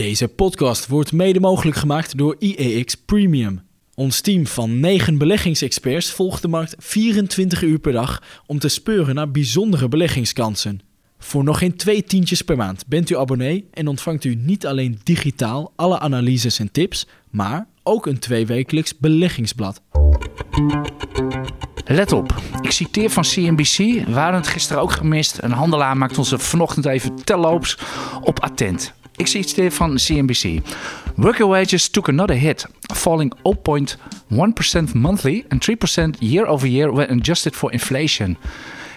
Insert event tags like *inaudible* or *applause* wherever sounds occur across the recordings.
Deze podcast wordt mede mogelijk gemaakt door IEX Premium. Ons team van 9 beleggingsexperts volgt de markt 24 uur per dag om te speuren naar bijzondere beleggingskansen. Voor nog geen twee tientjes per maand bent u abonnee en ontvangt u niet alleen digitaal alle analyses en tips, maar ook een tweewekelijks beleggingsblad. Let op, ik citeer van CNBC. Waren het gisteren ook gemist. Een handelaar maakt ons vanochtend even terloops op attent. Ik citeer van CNBC. Worker wages took another hit, falling 0.1% monthly and 3% year over year when adjusted for inflation.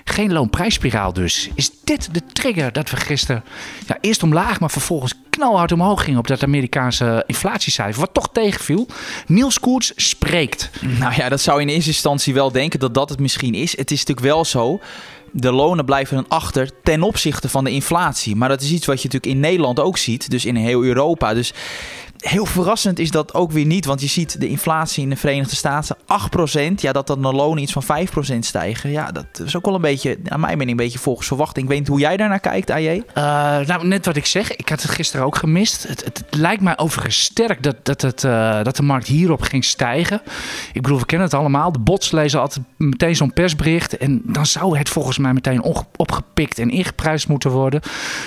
Geen loonprijsspiraal dus. Is dit de trigger dat we gisteren ja, eerst omlaag, maar vervolgens knalhard omhoog gingen op dat Amerikaanse inflatiecijfer, wat toch tegenviel? Niels Koerts spreekt. Nou ja, dat zou in eerste instantie wel denken dat dat het misschien is. Het is natuurlijk wel zo. De lonen blijven dan achter ten opzichte van de inflatie. Maar dat is iets wat je natuurlijk in Nederland ook ziet. Dus in heel Europa. Dus heel verrassend is dat ook weer niet. Want je ziet de inflatie in de Verenigde Staten 8%. Ja, dat dan de lonen iets van 5% stijgen. Ja, dat is ook wel een beetje, aan mijn mening, een beetje volgens verwachting. Ik weet niet hoe jij daarnaar kijkt, AJ. Uh, nou, net wat ik zeg. Ik had het gisteren ook gemist. Het, het, lijkt mij overigens sterk dat, dat, het, uh, dat de markt hierop ging stijgen. Ik bedoel, we kennen het allemaal. De bots lezen altijd meteen zo'n persbericht. En dan zou het volgens mij meteen opgepikt en ingeprijsd moeten worden.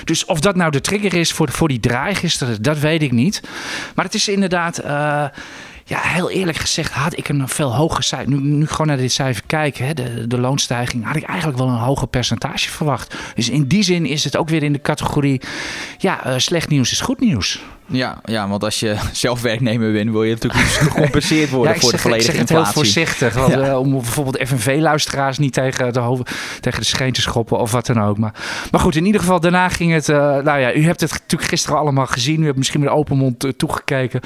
Dus of dat nou de trigger is voor, voor die draai gisteren, dat weet ik niet. Maar het is inderdaad, uh, ja, heel eerlijk gezegd, had ik een veel hoger cijfer. Nu, nu gewoon naar dit cijfer kijken, hè, de, de loonstijging, had ik eigenlijk wel een hoger percentage verwacht. Dus in die zin is het ook weer in de categorie, ja, uh, slecht nieuws is goed nieuws. Ja, ja, want als je *laughs* zelf werknemer bent, wil je natuurlijk gecompenseerd worden ja, voor zeg, de volledige ik zeg inflatie. het heel voorzichtig, want, ja. uh, om bijvoorbeeld FNV-luisteraars niet tegen de, hoofd, tegen de scheen te schoppen of wat dan ook. Maar, maar goed, in ieder geval, daarna ging het, uh, nou ja, u hebt het natuurlijk gisteren allemaal gezien. U hebt misschien met open mond uh, toegekeken.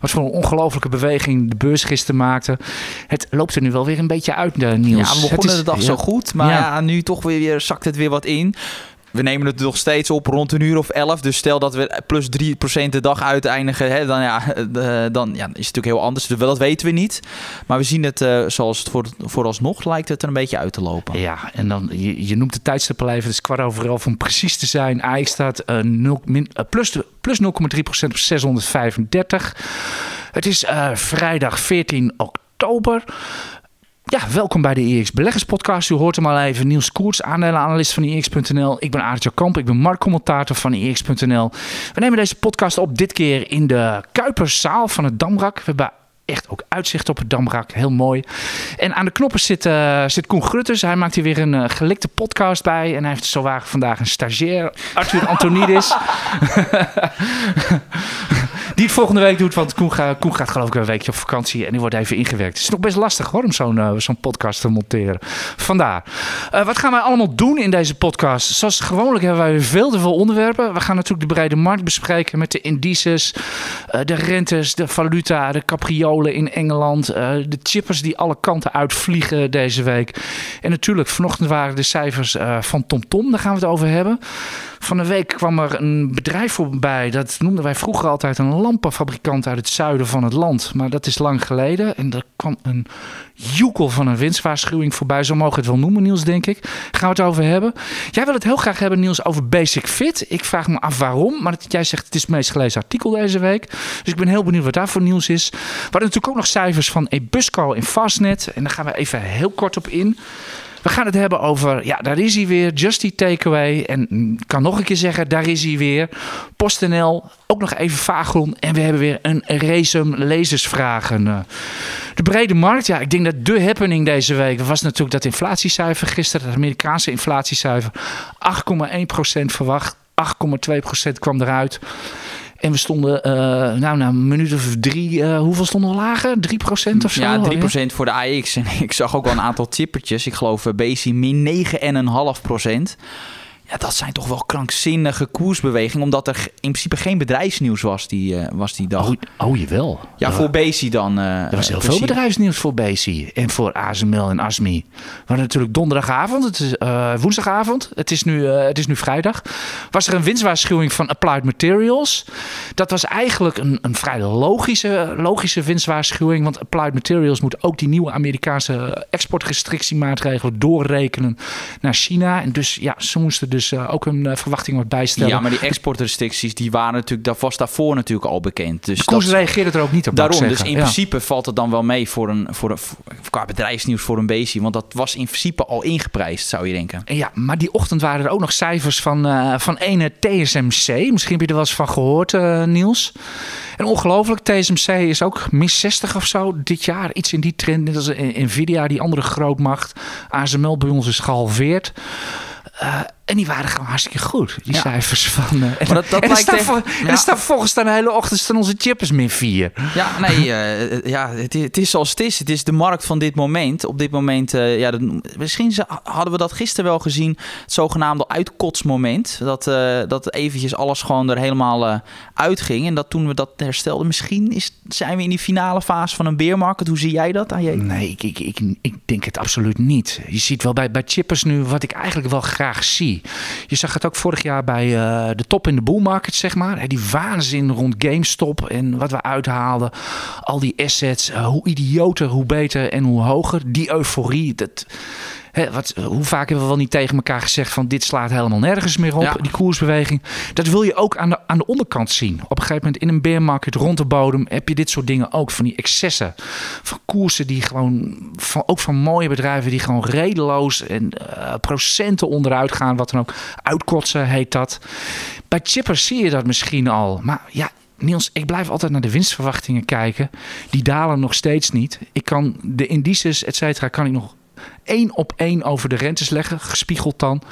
Wat voor een ongelofelijke beweging de beurs gisteren maakte. Het loopt er nu wel weer een beetje uit, Niels. Ja, we begonnen is, de dag ja. zo goed, maar nu toch weer, weer zakt het weer wat in. We nemen het nog steeds op rond een uur of 11. Dus stel dat we plus 3% de dag uiteindigen. Hè, dan, ja, *laughs* dan ja, is het natuurlijk heel anders. Dat weten we niet. Maar we zien het uh, zoals het voor, vooralsnog lijkt het er een beetje uit te lopen. Ja, en dan, je, je noemt de tijdstip al even. Het is kwart over elf om precies te zijn. AX staat uh, 0, min, uh, plus, plus 0,3% op 635. Het is vrijdag 14 oktober. Ja, welkom bij de EX Beleggerspodcast. U hoort hem al even. Niels Koerts, aandelenanalist van EX.nl. Ik ben Aartje Kamp, ik ben marktcommentator van EX.nl. We nemen deze podcast op dit keer in de Kuiperszaal van het Damrak. We hebben echt ook uitzicht op het Damrak. Heel mooi. En aan de knoppen zit, uh, zit Koen Grutters. Hij maakt hier weer een uh, gelikte podcast bij. En hij heeft zo wagen vandaag een stagiair, Arthur Antonidis. *laughs* *laughs* die het volgende week doet. Want Koen, ga, Koen, gaat geloof ik een weekje op vakantie. En die wordt even ingewerkt. Het is nog best lastig hoor, om zo'n zo'n podcast te monteren. Vandaar. Uh, wat gaan wij allemaal doen in deze podcast? Zoals gewoonlijk hebben wij veel te veel onderwerpen. We gaan natuurlijk de brede markt bespreken met de indices, uh, de rentes, de valuta, de capriolen in Engeland. de chippers die alle kanten uitvliegen deze week. En natuurlijk, vanochtend waren de cijfers van TomTom. Tom, daar gaan we het over hebben. Van de week kwam er een bedrijf voorbij. Dat noemden wij vroeger altijd een lampenfabrikant uit het zuiden van het land. Maar dat is lang geleden. En er kwam een joekel van een winstwaarschuwing voorbij. Zo mogen we het wel noemen, Niels, denk ik. Gaan we het over hebben. Jij wil het heel graag hebben, Niels, over Basic Fit. Ik vraag me af waarom. Maar jij zegt het is het meest gelezen artikel deze week. Dus ik ben heel benieuwd wat daar voor nieuws is. We hadden natuurlijk ook nog cijfers van Ebusco in Fastnet. En daar gaan we even heel kort op in. We gaan het hebben over, ja, daar is hij weer, Justy Takeaway. En kan nog een keer zeggen, daar is hij weer. PostNL, ook nog even Vagron. En we hebben weer een Resum lezersvragen. De brede markt, ja, ik denk dat de happening deze week was natuurlijk dat inflatiecijfer gisteren, het Amerikaanse inflatiecijfer, 8,1% verwacht. 8,2% kwam eruit. En we stonden, uh, nou, na een minuut of drie, uh, hoeveel stonden we lager? 3% of zo? Ja, 3% ja? voor de AX. *laughs* En ik zag ook wel een aantal tippertjes. Ik geloof uh, BC min 9,5%. Ja, dat zijn toch wel krankzinnige koersbewegingen. Omdat er in principe geen bedrijfsnieuws was die, uh, was die dag. Oh, oh jawel. Ja, voor Bezi dan. Uh, er was heel veel bedrijfsnieuws voor Bezi. En voor ASML en ASMI. Maar natuurlijk donderdagavond. Het is uh, woensdagavond. Het is, nu, het is nu vrijdag. Was er een winstwaarschuwing van Applied Materials. Dat was eigenlijk een, een vrij logische, logische winstwaarschuwing. Want Applied Materials moet ook die nieuwe Amerikaanse exportrestrictiemaatregelen doorrekenen naar China. En dus ja, ze moesten dus uh, ook hun uh, verwachting wat bijstellen. Ja, maar die exportrestricties die waren natuurlijk, dat was daarvoor natuurlijk al bekend. Dus de koers reageerde er ook niet op. Daarom, dus in ja. principe valt het dan wel mee voor een, voor een voor, qua bedrijfsnieuws voor een beestje. Want dat was in principe al ingeprijsd, zou je denken. Ja, maar die ochtend waren er ook nog cijfers van, uh, van ene TSMC. Misschien heb je er wel eens van gehoord, uh, Niels. En ongelooflijk, TSMC is ook mis 60 of zo dit jaar. Iets in die trend, net als Nvidia, die andere grootmacht. ASML bij ons is gehalveerd. Uh, en die waren gewoon hartstikke goed, die ja. cijfers van. Uh, en, maar dat, dat en, lijkt ja. en staat volgens de hele ochtend staan onze chippers min 4. Ja, nee, uh, ja, het, het, is zoals het is. Het is de markt van dit moment. Op dit moment, uh, ja, dat, misschien hadden we dat gisteren wel gezien. Het zogenaamde uitkotsmoment. Dat, dat eventjes alles gewoon er helemaal uitging. En dat toen we dat herstelden, misschien is, zijn we in die finale fase van een beermarkt. Hoe zie jij dat, AJ? Nee, ik, ik, ik, ik denk het absoluut niet. Je ziet wel bij, bij chippers nu wat ik eigenlijk wel graag zie. Je zag het ook vorig jaar bij uh, de top in de bull market, zeg maar. Die waanzin rond GameStop en wat we uithaalden. Al die assets, uh, hoe idioter, hoe beter en hoe hoger. Die euforie, dat... He, wat, hoe vaak hebben we wel niet tegen elkaar gezegd van dit slaat helemaal nergens meer op, ja. die koersbeweging. Dat wil je ook aan de, aan de onderkant zien. Op een gegeven moment in een bear market rond de bodem heb je dit soort dingen ook. Van die excessen. Van koersen die gewoon, van, ook van mooie bedrijven die gewoon redeloos en uh, procenten onderuit gaan. Wat dan ook. Uitkotsen heet dat. Bij chippers zie je dat misschien al. Maar ja, Niels, ik blijf altijd naar de winstverwachtingen kijken. Die dalen nog steeds niet. Ik kan de indices, et cetera, kan ik nog één op één over de rentes leggen, gespiegeld dan.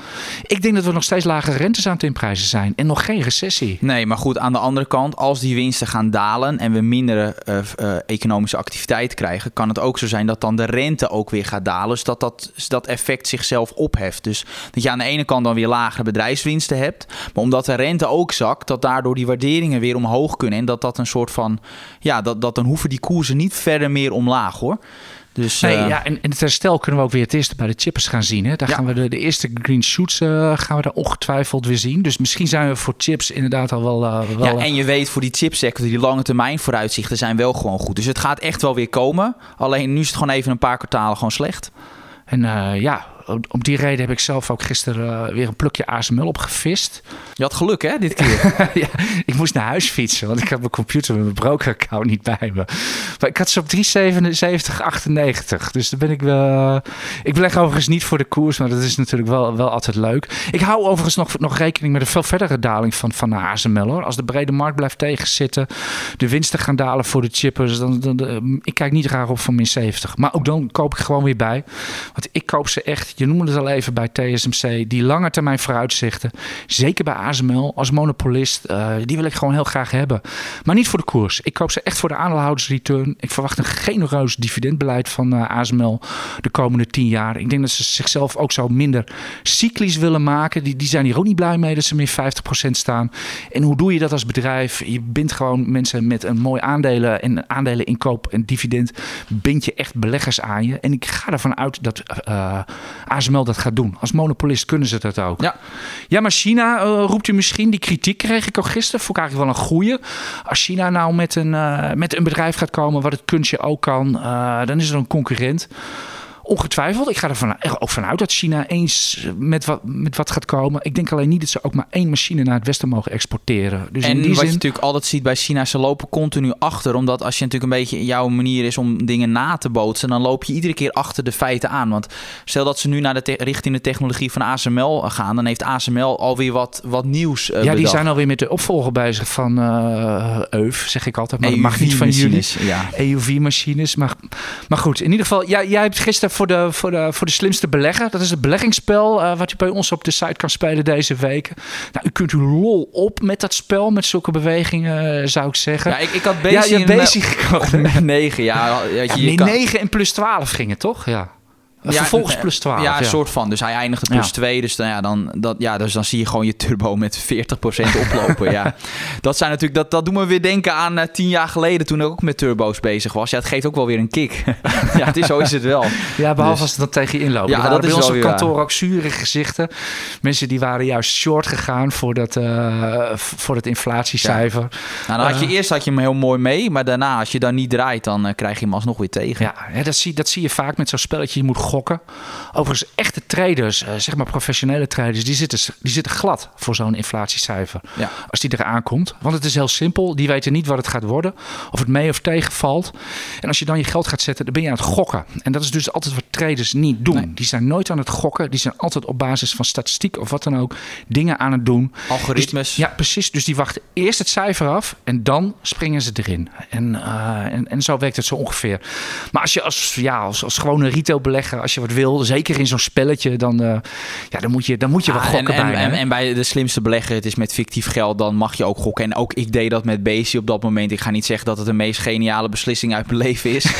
Ik denk dat we nog steeds lagere rentes aan het inprijzen zijn en nog geen recessie. Nee, maar goed, aan de andere kant, als die winsten gaan dalen en we mindere uh, uh, economische activiteit krijgen, kan het ook zo zijn dat dan de rente ook weer gaat dalen. Dus dat dat, dat effect zichzelf opheft. Dus dat je aan de ene kant dan weer lagere bedrijfswinsten hebt, maar omdat de rente ook zakt, dat daardoor die waarderingen weer omhoog kunnen en dat dat een soort van, ja, dat, dat dan hoeven die koersen niet verder meer omlaag hoor. Dus, nee, uh, ja, en, en het herstel kunnen we ook weer het eerste bij de chippers gaan zien. Hè? Daar ja. gaan we de, de eerste green shoots uh, gaan we daar ongetwijfeld weer zien. Dus misschien zijn we voor chips inderdaad al wel... Uh, wel ja, en je weet voor die chipsector, die lange termijn vooruitzichten zijn wel gewoon goed. Dus het gaat echt wel weer komen. Alleen nu is het gewoon even een paar kwartalen gewoon slecht. En ja, om die reden heb ik zelf ook gisteren uh, weer een plukje ASML opgevist. Je had geluk hè, dit keer? *laughs* ja, ik moest naar huis fietsen, want ik had mijn computer met mijn broker-account niet bij me. Maar ik had ze op 3,77,98. Dus dan ben ik wel... Ik beleg overigens niet voor de koers, maar dat is natuurlijk wel, wel altijd leuk. Ik hou overigens nog, nog rekening met een veel verdere daling van, van de ASML. Hoor. Als de brede markt blijft tegenzitten, de winsten gaan dalen voor de chippers. Dan, dan, dan, ik kijk niet graag op van min 70. Maar ook dan koop ik gewoon weer bij. Want ik koop ze echt je noemde het al even bij TSMC, die lange termijn vooruitzichten. Zeker bij ASML als monopolist, uh, die wil ik gewoon heel graag hebben. Maar niet voor de koers. Ik koop ze echt voor de aandeelhoudersreturn. Ik verwacht een genereus dividendbeleid van uh, ASML de komende tien jaar. Ik denk dat ze zichzelf ook zo minder cyclisch willen maken. Die, die zijn hier ook niet blij mee dat ze meer 50% staan. En hoe doe je dat als bedrijf? Je bindt gewoon mensen met een mooi aandelen en aandelen inkoop en dividend. Bind je echt beleggers aan je. En ik ga ervan uit dat uh, ASML dat gaat doen. Als monopolist kunnen ze dat ook. Ja, ja maar China uh, roept u misschien. Die kritiek kreeg ik al gisteren. Vond ik eigenlijk wel een goeie. Als China nou met een, uh, met een bedrijf gaat komen wat het kunstje ook kan, uh, dan is er een concurrent. Ongetwijfeld. Ik ga er van, ook vanuit dat China eens met wat, met wat gaat komen. Ik denk alleen niet dat ze ook maar één machine naar het westen mogen exporteren. Dus en in die wat zin... je natuurlijk altijd ziet bij China, ze lopen continu achter. Omdat als je natuurlijk een beetje jouw manier is om dingen na te bootsen, dan loop je iedere keer achter de feiten aan. Want stel dat ze nu naar de richting de technologie van ASML gaan, dan heeft ASML alweer wat, wat nieuws. Uh, ja, bedacht. die zijn alweer met de opvolger bezig van uh, EUV, zeg ik altijd. Maar dat mag niet van jullie. Ja. EUV-machines. Maar, maar goed, in ieder geval, ja, jij hebt gisteren voor de, voor de, voor de slimste belegger. Dat is het beleggingsspel uh, wat u bij ons op de site kan spelen deze weken. Nou, u kunt uw lol op met dat spel, met zulke bewegingen, uh, zou ik zeggen. Ja, ik, ik had Basic ja, je Basic gekocht. Op 9, *laughs* ja. ja, nee, 9 en plus 12 gingen, toch? Ja. Vervolgens plus 12. Ja, een soort van. Dus hij eindigde plus 2. Dus, dan, ja, dan, dat, ja, dus dan zie je gewoon je turbo met 40% oplopen. ja. *laughs* Dat zijn natuurlijk, dat, dat doen we weer denken aan uh, tien jaar geleden toen ik ook met turbo's bezig was. Ja, het geeft ook wel weer een kick. *laughs* ja, het is, zo is het wel. Ja, behalve dus, als het dan tegen je inloopt. Ja, dat is bij ons op kantoor ook zure gezichten. Mensen die waren juist short gegaan voor, dat, uh, voor het inflatiecijfer. Ja. Nou, dan had je, uh, eerst had je hem heel mooi mee. Maar daarna, als je dan niet draait, dan krijg je hem alsnog weer tegen. Ja, dat, zie, dat zie je vaak met zo'n spelletje. Je moet gokken. Overigens, echte traders, zeg maar professionele traders, die zitten, die zitten glad voor zo'n inflatiecijfer. Ja. Als die eraan komt. Want het is heel simpel. Die weten niet wat het gaat worden. Of het mee of tegenvalt. En als je dan je geld gaat zetten, dan ben je aan het gokken. En dat is dus altijd wat traders niet doen. Die zijn nooit aan het gokken. Die zijn altijd op basis van statistiek of wat dan ook dingen aan het doen. Algoritmes. Dus, ja, precies. Dus die wachten eerst het cijfer af en dan springen ze erin. En, uh, en, en zo werkt het zo ongeveer. Maar als je als, ja, als, als gewone retailbelegger, als je wat wil, zeker in zo'n spelletje, dan, uh, ja, dan moet je, dan moet je wel gokken en, bij. En, en, bij de slimste belegger, het is met fictief geld, dan mag je ook gokken. En ook ik deed dat met Bezi op dat moment. Ik ga niet zeggen dat het de meest geniale beslissing uit mijn leven is. *laughs*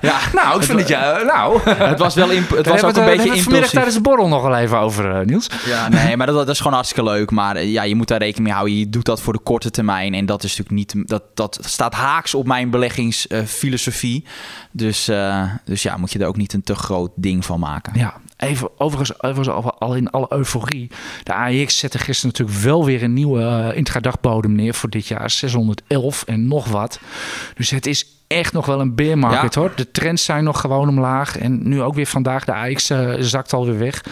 ja, nou, ik vind het ja. Nou, het was wel imp het was ook een beetje impulsief. Vanmiddag tijdens de borrel nog wel even over, uh, Niels. Ja, nee, maar dat, dat, is gewoon hartstikke leuk. Maar ja, je moet daar rekening mee houden. Je doet dat voor de korte termijn. En dat is natuurlijk niet. Dat, dat staat haaks op mijn beleggingsfilosofie. Uh, dus, dus ja, moet je er ook niet een te groot ding van maken. Ja, Even, overigens, overigens al in alle euforie. De AEX zette gisteren natuurlijk wel weer een nieuwe uh, intradagbodem neer voor dit jaar. 611 en nog wat. Dus het is echt nog wel een bear market ja. hoor. De trends zijn nog gewoon omlaag. En nu ook weer vandaag. De AX uh, zakt alweer weg.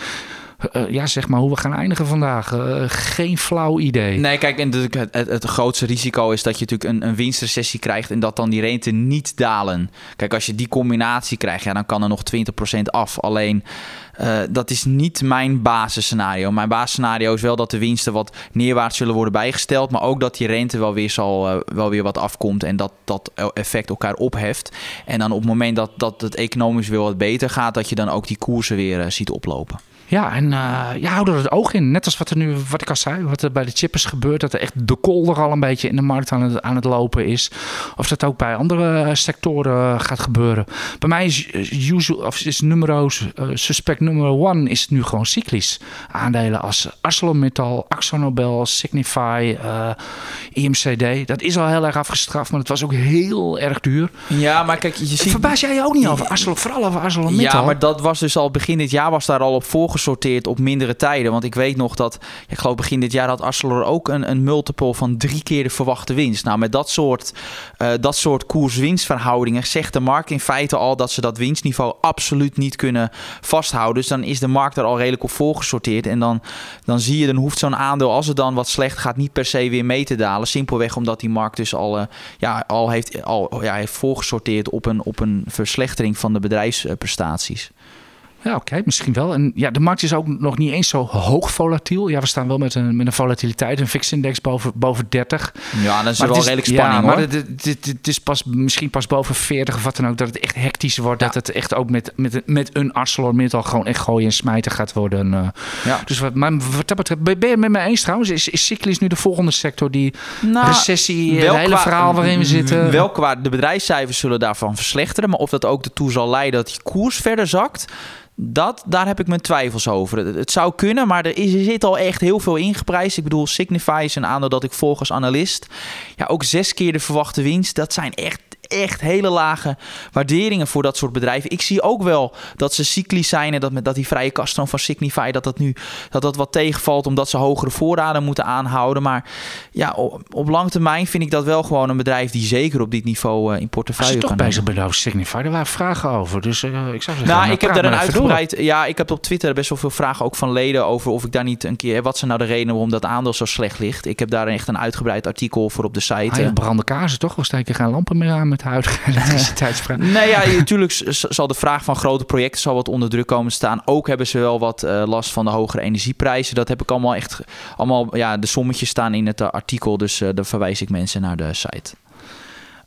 Uh, ja, zeg maar hoe we gaan eindigen vandaag. Uh, geen flauw idee. Nee, kijk, en het, het, het, grootste risico is dat je natuurlijk een, een winstrecessie krijgt en dat dan die rente niet dalen. Kijk, als je die combinatie krijgt, ja, dan kan er nog 20% af. Alleen dat is niet mijn basisscenario. Mijn basisscenario is wel dat de winsten wat neerwaarts zullen worden bijgesteld. Maar ook dat die rente wel weer, zal, wel weer wat afkomt. En dat dat effect elkaar opheft. En dan op het moment dat, dat het economisch weer wat beter gaat, dat je dan ook die koersen weer ziet oplopen. Ja, en uh, ja, hou er het oog in. Net als wat er nu, wat ik al zei, wat er bij de chippers gebeurt. Dat er echt de kolder al een beetje in de markt aan het, aan het lopen is. Of dat ook bij andere sectoren gaat gebeuren. Bij mij is, usual, of is uh, suspect nummer one is nu gewoon cyclisch. Aandelen als ArcelorMittal, AxoNobel, Signify, uh, IMCD. Dat is al heel erg afgestraft, maar het was ook heel erg duur. Ja, maar kijk, je ziet... Verbaas jij je ook niet over Arcelor, vooral over ArcelorMittal? Ja, maar dat was dus al begin dit jaar was daar al op voorgeschreven gesorteerd op mindere tijden. Want ik weet nog dat, ik geloof begin dit jaar had Arcelor ook een, een multiple van drie keer de verwachte winst. Nou, met dat soort, uh, dat soort koers-winstverhoudingen zegt de markt in feite al dat ze dat winstniveau absoluut niet kunnen vasthouden. Dus dan is de markt er al redelijk op voorgesorteerd. En dan, dan zie je, dan hoeft zo'n aandeel, als het dan wat slecht gaat, niet per se weer mee te dalen. Simpelweg omdat die markt dus al, uh, ja, al, heeft, al ja, heeft voorgesorteerd op een, op een verslechtering van de bedrijfsprestaties. Ja, oké, okay, misschien wel. En ja, de markt is ook nog niet eens zo hoog volatiel. Ja, we staan wel met een, met een volatiliteit, een fix-index boven, boven 30. Ja, dat is maar wel is, redelijk spanning ja, hoor. Maar het, het, het, is pas, misschien pas boven 40 of wat dan ook, dat het echt hectisch wordt. Ja. Dat het echt ook met, met, met een ArcelorMittal gewoon echt gooien en smijten gaat worden. Uh, ja. Dus wat, maar wat dat betreft, ben je het met me eens trouwens? Is, is cyclisch nu de volgende sector die nou, recessie, het hele qua, verhaal waarin we zitten? Wel qua de bedrijfscijfers zullen daarvan verslechteren. Maar of dat ook ertoe zal leiden dat die koers verder zakt... Dat, daar heb ik mijn twijfels over. Het, zou kunnen, maar er, is, zit al echt heel veel ingeprijsd. Ik bedoel, Signify is een aandeel dat ik volg als analist. Ja, ook zes keer de verwachte winst. Dat zijn echt echt hele lage waarderingen voor dat soort bedrijven. Ik zie ook wel dat ze cyclisch zijn en dat, met, dat die vrije kaststroom van Signify dat dat nu dat dat wat tegenvalt omdat ze hogere voorraden moeten aanhouden. Maar ja, op, op lange termijn vind ik dat wel gewoon een bedrijf die zeker op dit niveau uh, in portefeuille kan toch bezig bent over Signify, er waren vragen over. Dus uh, ik zou zeggen, nou, ik heb daar een uitgebreid. Ja, ik heb op Twitter best wel veel vragen ook van leden over of ik daar niet een keer. Wat zijn nou de redenen waarom dat aandeel zo slecht ligt? Ik heb daar echt een uitgebreid artikel voor op de site. Ah, ja, branden kaarsen toch? We steken geen lampen meer aan huidige *laughs* elektriciteitsvraag. *laughs* nee, ja, natuurlijk zal de vraag van grote projecten zal wat onder druk komen staan. Ook hebben ze wel wat uh, last van de hogere energieprijzen. Dat heb ik allemaal echt, allemaal, ja, de sommetjes staan in het uh, artikel. Dus uh, daar verwijs ik mensen naar de site.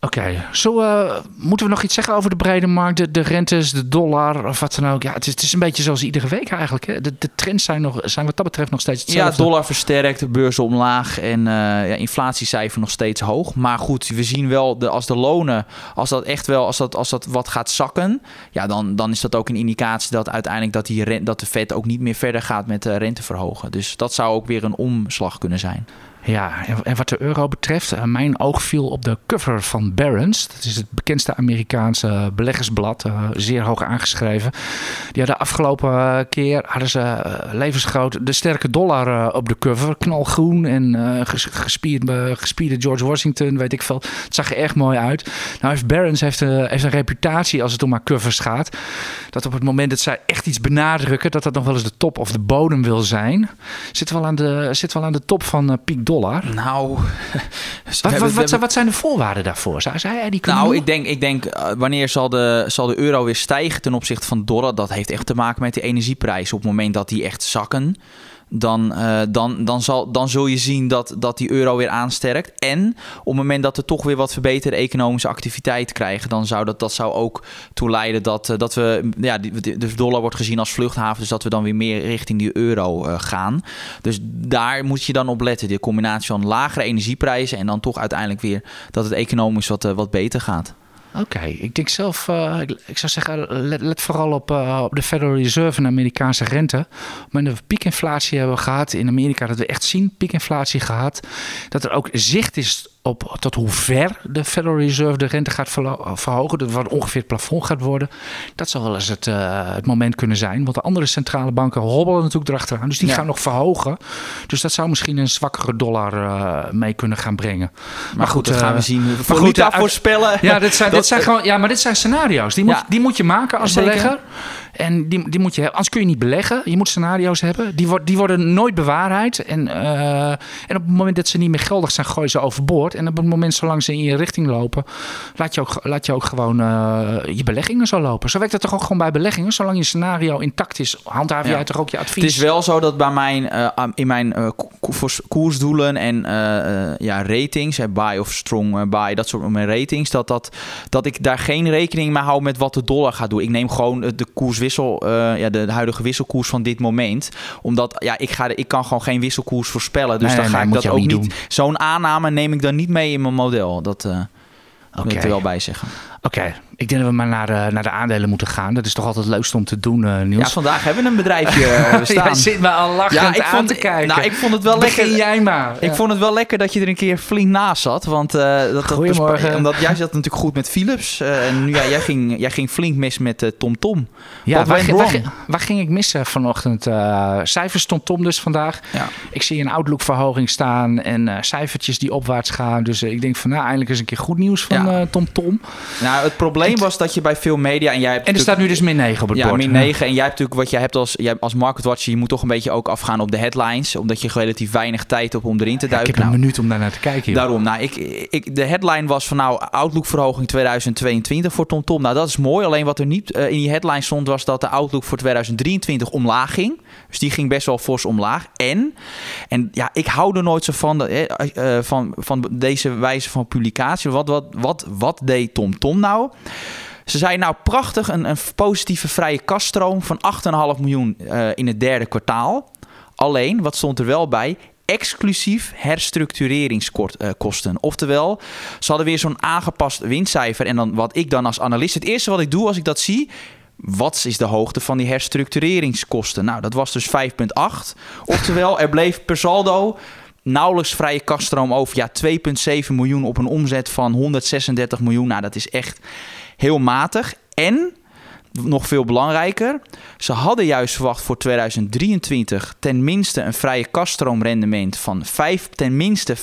Oké, zo eh, moeten we nog iets zeggen over de brede markt, de, de rentes, de dollar of wat dan ook. Ja, het is, het is een beetje zoals iedere week eigenlijk. Hè? De, de trends zijn, nog, zijn wat dat betreft nog steeds Ja, hetzelfde. dollar versterkt, de beurs omlaag en eh, ja, inflatiecijfer nog steeds hoog. Maar goed, we zien wel de, als de lonen, als dat echt wel, als dat, als dat wat gaat zakken, ja, dan, dan is dat ook een indicatie dat uiteindelijk dat, die, ren- dat de Fed ook niet meer verder gaat met de rente verhogen. Dus dat zou ook weer een omslag kunnen zijn. Ja, en, wat de euro betreft, eh, mijn oog viel op de cover van Barron's. Dat is het bekendste Amerikaanse beleggersblad, eh, zeer hoog aangeschreven. Die hadden afgelopen eh, keer hadden ze levensgroot de sterke dollar op de cover. Knalgroen en ges- gespierd, gespierde George Washington, weet ik veel. Het zag er echt mooi uit. Nou heeft Barron's heeft, eh, heeft een reputatie als het om haar covers gaat. Dat op het moment dat zij echt iets benadrukken, dat dat nog wel eens de top of de bodem wil zijn. Zit wel aan de, zit wel aan de top van piek dollar. Nou, *laughs* Wat, wat, wat, zijn- wat zijn de voorwaarden daarvoor? Zou die kunnen Nou, ik denk, ik denk eh, wanneer zal de, zal de euro weer stijgen ten opzichte van dollar? Dat heeft echt te maken met de energieprijs. Op het moment dat die echt zakken, dan, eh, dan, dan, zal, dan zul je zien dat, dat die euro weer aansterkt. En op het moment dat we toch weer wat verbeterde economische activiteit krijgen, dan zou dat, dat zou ook toe leiden dat, eh, dat we, ja, de dollar wordt gezien als vluchthaven, dus dat we dan weer meer richting die euro eh, gaan. Dus daar moet je dan op letten. Die combinatie van lagere energieprijzen en dan toch uiteindelijk weer dat het economisch wat, wat beter gaat. Oké, ik denk zelf, eh, ik, zou zeggen, let, vooral op, eh, op de Federal Reserve en Amerikaanse rente. Moment dat we piekinflatie hebben gehad in Amerika, dat we echt zien piekinflatie gehad, dat er ook zicht is op tot hoe ver de Federal Reserve de rente gaat verhogen, dat wat ongeveer het plafond gaat worden. Dat zou wel eens het, eh, het moment kunnen zijn, want de andere centrale banken hobbelen natuurlijk erachteraan, dus die Ja. gaan nog verhogen. Dus dat zou misschien een zwakkere dollar eh, mee kunnen gaan brengen. Maar, goed, dat eh, gaan we zien. Voor goed, eh, voorspellen. Ja, dit zijn, Dat- dit zijn gewoon, ja, maar dit zijn scenario's. Die moet, Ja. die moet je maken als Zeker. belegger. En die, die moet je hebben. Anders kun je niet beleggen. Je moet scenario's hebben. Die, wordt die worden nooit bewaarheid. En, eh, en op het moment dat ze niet meer geldig zijn, gooi ze overboord. En op het moment, zolang ze in je richting lopen, laat je ook, laat je ook gewoon eh, je beleggingen zo lopen. Zo werkt het toch ook gewoon bij beleggingen. Zolang je scenario intact is, handhaaf Ja. jij toch ook je advies. Het is wel zo dat bij mijn, eh, in mijn ko- koers- koersdoelen en ja, ratings, buy of strong buy, dat soort mijn ratings, dat, dat, dat ik daar geen rekening mee hou met wat de dollar gaat doen. Ik neem gewoon de koerswissel, eh, ja, de, de huidige wisselkoers van dit moment. Omdat ja, ik, ga, de- ik kan gewoon geen wisselkoers voorspellen. Dus Nee, dan nee, ga nee, ik moet dat ook niet. Zo'n aanname neem ik dan niet mee in mijn model. Dat eh wil ik er wel bij zeggen. Oké, ik denk dat we maar naar de, naar de aandelen moeten gaan. Dat is toch altijd het leukste om te doen, eh Niels? Ja, vandaag hebben we een bedrijfje *laughs* eh, staan. Jij zit me al lachend Ja, aan vond, te kijken. nou, ik vond het wel Begin lekker. jij maar. Ik vond het wel lekker dat je er een keer flink naast zat. Want eh, dat, Goedemorgen. *laughs* Omdat jij zat natuurlijk goed met Philips. eh, en nu, ja, jij, ging, jij ging flink mis met eh, Tom Tom. Ja, waar, waar, ging- waar ging ik missen vanochtend? Eh, cijfers stond Tom dus vandaag. Ja. Ik zie een outlook-verhoging staan en eh, cijfertjes die opwaarts gaan. Dus eh, ik denk van, nou, eindelijk eens een keer goed nieuws van eh, Tom Tom. Nou, het probleem was dat je bij veel media... En, jij hebt En er staat nu dus min 9 op het ja, bord. min 9. En jij hebt natuurlijk wat jij hebt als, jij als marketwatcher... je moet toch een beetje ook afgaan op de headlines. Omdat je relatief weinig tijd hebt om erin te Ja, ik duiken. heb een Nou, minuut om daar naar te kijken. joh. Daarom, nou, ik, ik, de headline was van nou, Outlook-verhoging 2022 voor TomTom. Nou, dat is mooi. Alleen wat er niet eh, in die headline stond, was dat de Outlook voor 2023 omlaag ging. Dus die ging best wel fors omlaag. En, en ja, ik hou er nooit zo van, dat, eh, eh, van, van deze wijze van publicatie. Wat, wat, wat, wat deed TomTom nou? Ze zei nou prachtig, een, een positieve vrije kaststroom van 8,5 miljoen eh, in het derde kwartaal. Alleen, wat stond er wel bij? Exclusief herstructureringskosten. Oftewel, ze hadden weer zo'n aangepast winstcijfer. En dan wat ik dan als analist, het eerste wat ik doe als ik dat zie. Wat is de hoogte van die herstructureringskosten? Nou, dat was dus 5,8. Oftewel, er bleef per saldo nauwelijks vrije kaststroom over. Ja, 2,7 miljoen op een omzet van 136 miljoen. Nou, dat is echt heel matig. En, nog veel belangrijker, ze hadden juist verwacht voor 2023 ten minste een vrije kaststroomrendement van 5, ten minste 5%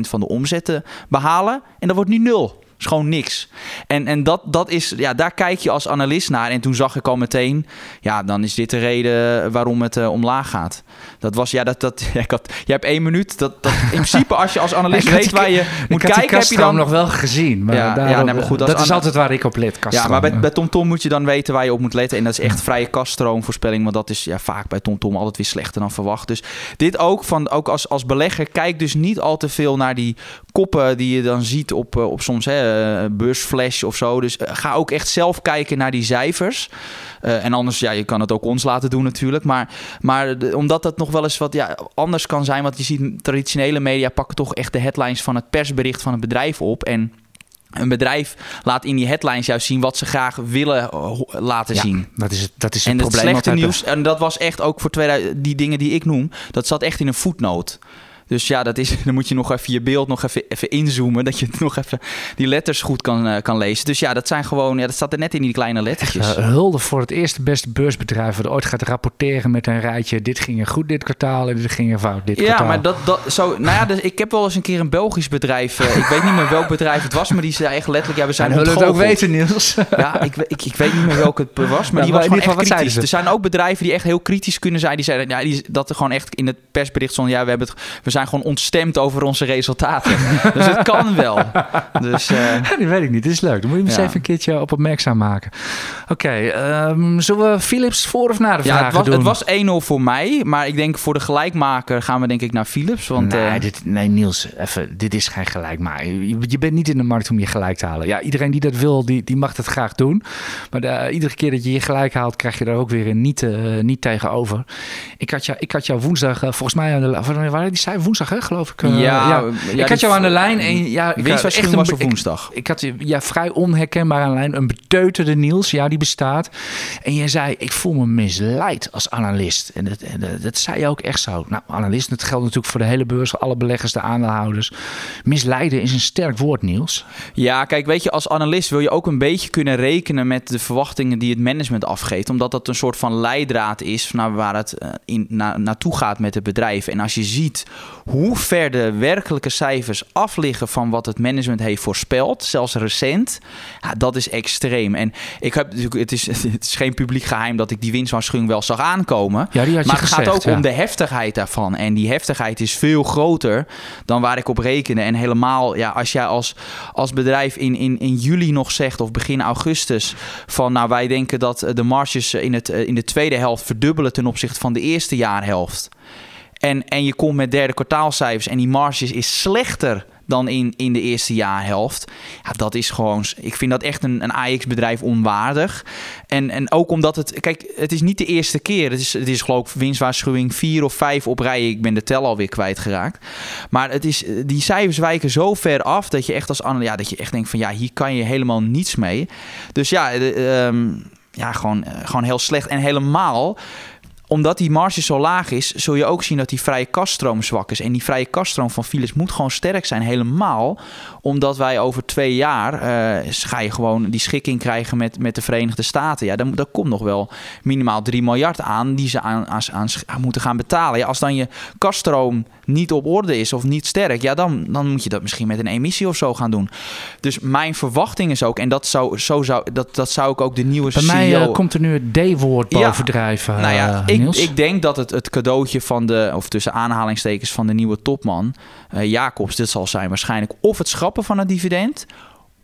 van de omzet te behalen. En dat wordt nu nul. is gewoon niks. En, en dat, dat is, ja, daar kijk je als analist naar. En toen zag ik al meteen, ja, dan is dit de reden waarom het eh, omlaag gaat. Dat was, ja, dat, dat, *laughs* ja, ik had, je hebt één minuut. Dat, dat, in *laughs* principe, als je als analist weet waar je moet kijken, heb je dan... nog wel gezien. Maar Ja, daarom- ja, nee, maar goed, dat is altijd waar ik op let, kaststroom. Ja, maar bij, bij TomTom moet je dan weten waar je op moet letten. En dat is echt vrije kaststroomvoorspelling. Want dat is ja, vaak bij TomTom altijd weer slechter dan verwacht. Dus dit ook, van, ook als, als belegger, kijk dus niet al te veel naar die koppen die je dan ziet op, op soms hè, beursflash of zo. Dus ga ook echt zelf kijken naar die cijfers. en anders, ja, je kan het ook ons laten doen natuurlijk. Maar, maar omdat dat nog wel eens wat ja, anders kan zijn. Want je ziet traditionele media pakken toch echt de headlines van het persbericht van het bedrijf op. En een bedrijf laat in die headlines juist zien wat ze graag willen eh, laten ja, zien. Dat is het, dat is het en probleem. En het slechte nieuws, en dat was echt ook voor 2000, die dingen die ik noem, dat zat echt in een voetnoot. Dus ja, dat is, *laughs* dan moet je nog even je beeld nog even, even inzoomen. Dat je *laughs* nog even die letters goed kan, uh, kan lezen. Dus ja, dat zijn gewoon, ja, dat staat er net in die kleine lettertjes. Uh, hulde voor het eerste beste beursbedrijf dat ooit gaat rapporteren met een rijtje. Dit ging er goed dit kwartaal en dit ging er fout dit ja, kwartaal. Ja, maar dat, dat zo, nou ja, dus ik heb wel eens een keer een Belgisch bedrijf. Uh, ik weet niet meer welk bedrijf het was, maar die zei echt letterlijk, ja, we zijn en het ook weten, Niels. *laughs* Ja, ik, ik, ik weet niet meer welke het was, maar ja, die was gewoon echt kritisch. Er zijn ook bedrijven die echt heel kritisch kunnen zijn. Die zeiden, ja, die, dat er gewoon echt in het persbericht stond, ja, we, hebben het, we zijn gewoon ontstemd over onze resultaten. *laughs* dus het kan wel. Dus, *laughs* uh... Die weet ik niet. Dit is leuk. Dan moet je hem eens even een keertje op opmerkzaam maken. Oké, okay, um, zullen we Philips voor of na de ja, vragen het was, doen? Het was 1-0 voor mij. Maar ik denk voor de gelijkmaker gaan we denk ik naar Philips. Want, nee, uh... dit, nee, Niels, even, dit is geen gelijkmaker. Je, je, bent niet in de markt om je gelijk te halen. Ja, iedereen die dat wil, die, die mag dat graag doen. Maar de, iedere keer dat je je gelijk haalt, krijg je daar ook weer een niet, uh, niet tegenover. Ik had, jou, ik had jou woensdag, volgens mij, aan de, waar die zei woensdag, hè, geloof ik. ja, ja, ja, ik had jou aan de lijn en ja, ik had echt was op woensdag. Ik, ik, had ja vrij onherkenbaar aan de lijn een beteuterde Niels, ja die bestaat. En je zei ik voel me misleid als analist en dat, en dat, dat zei je ook echt zo. Nou, analist, dat geldt natuurlijk voor de hele beurs, alle beleggers, de aandeelhouders. Misleiden is een sterk woord, Niels. Ja, kijk, weet je, als analist wil je ook een beetje kunnen rekenen met de verwachtingen die het management afgeeft, omdat dat een soort van leidraad is naar waar het in, na, naartoe gaat met het bedrijf. En als je ziet hoe ver de werkelijke cijfers afliggen van wat het management heeft voorspeld, zelfs recent, ja, dat is extreem. En ik heb het is, *laughs* het is geen publiek geheim dat ik die winstwaarschuwing wel zag aankomen. Ja, maar het gezegd, gaat ook ja. om de heftigheid daarvan. En die heftigheid is veel groter dan waar ik op rekende. En helemaal, ja, als jij als, als bedrijf in, in, in juli nog zegt, of begin augustus, van nou wij denken dat de marges in, het, in de tweede helft verdubbelen ten opzichte van de eerste jaarhelft. En, en je komt met derde kwartaalcijfers en die marges is slechter dan in, in de eerste jaarhelft. Ja, dat is gewoon... Ik vind dat echt een, een AX-bedrijf onwaardig. En, en ook omdat het... Kijk, het is niet de eerste keer. Het is, het is geloof ik winstwaarschuwing vier of vijf op rij. Ik ben de tel alweer kwijtgeraakt. Maar het is, die cijfers wijken zo ver af... dat je echt als ja, dat je echt denkt van... ja, hier kan je helemaal niets mee. Dus ja, um, ja gewoon, gewoon heel slecht. En helemaal omdat die marge zo laag is, zul je ook zien dat die vrije kaststroom zwak is. En die vrije kaststroom van Philips moet gewoon sterk zijn. Helemaal omdat wij over twee jaar uh, ga je gewoon die schikking krijgen met, met de Verenigde Staten. Ja, dan, dan komt nog wel minimaal 3 miljard aan die ze aan, aan, aan, aan moeten gaan betalen. Ja, als dan je kaststroom niet op orde is of niet sterk, ja, dan, dan moet je dat misschien met een emissie of zo gaan doen. Dus mijn verwachting is ook, en dat zou, zo zou, dat, dat zou ik ook de nieuwe Bij CEO... mij uh, komt er nu het D-woord bovendrijven. Ja, nou ja, uh, ik, ik, denk dat het, het cadeautje van de, of tussen aanhalingstekens van de nieuwe topman, uh, Jacobs, dit zal zijn waarschijnlijk of het schrappen van het dividend,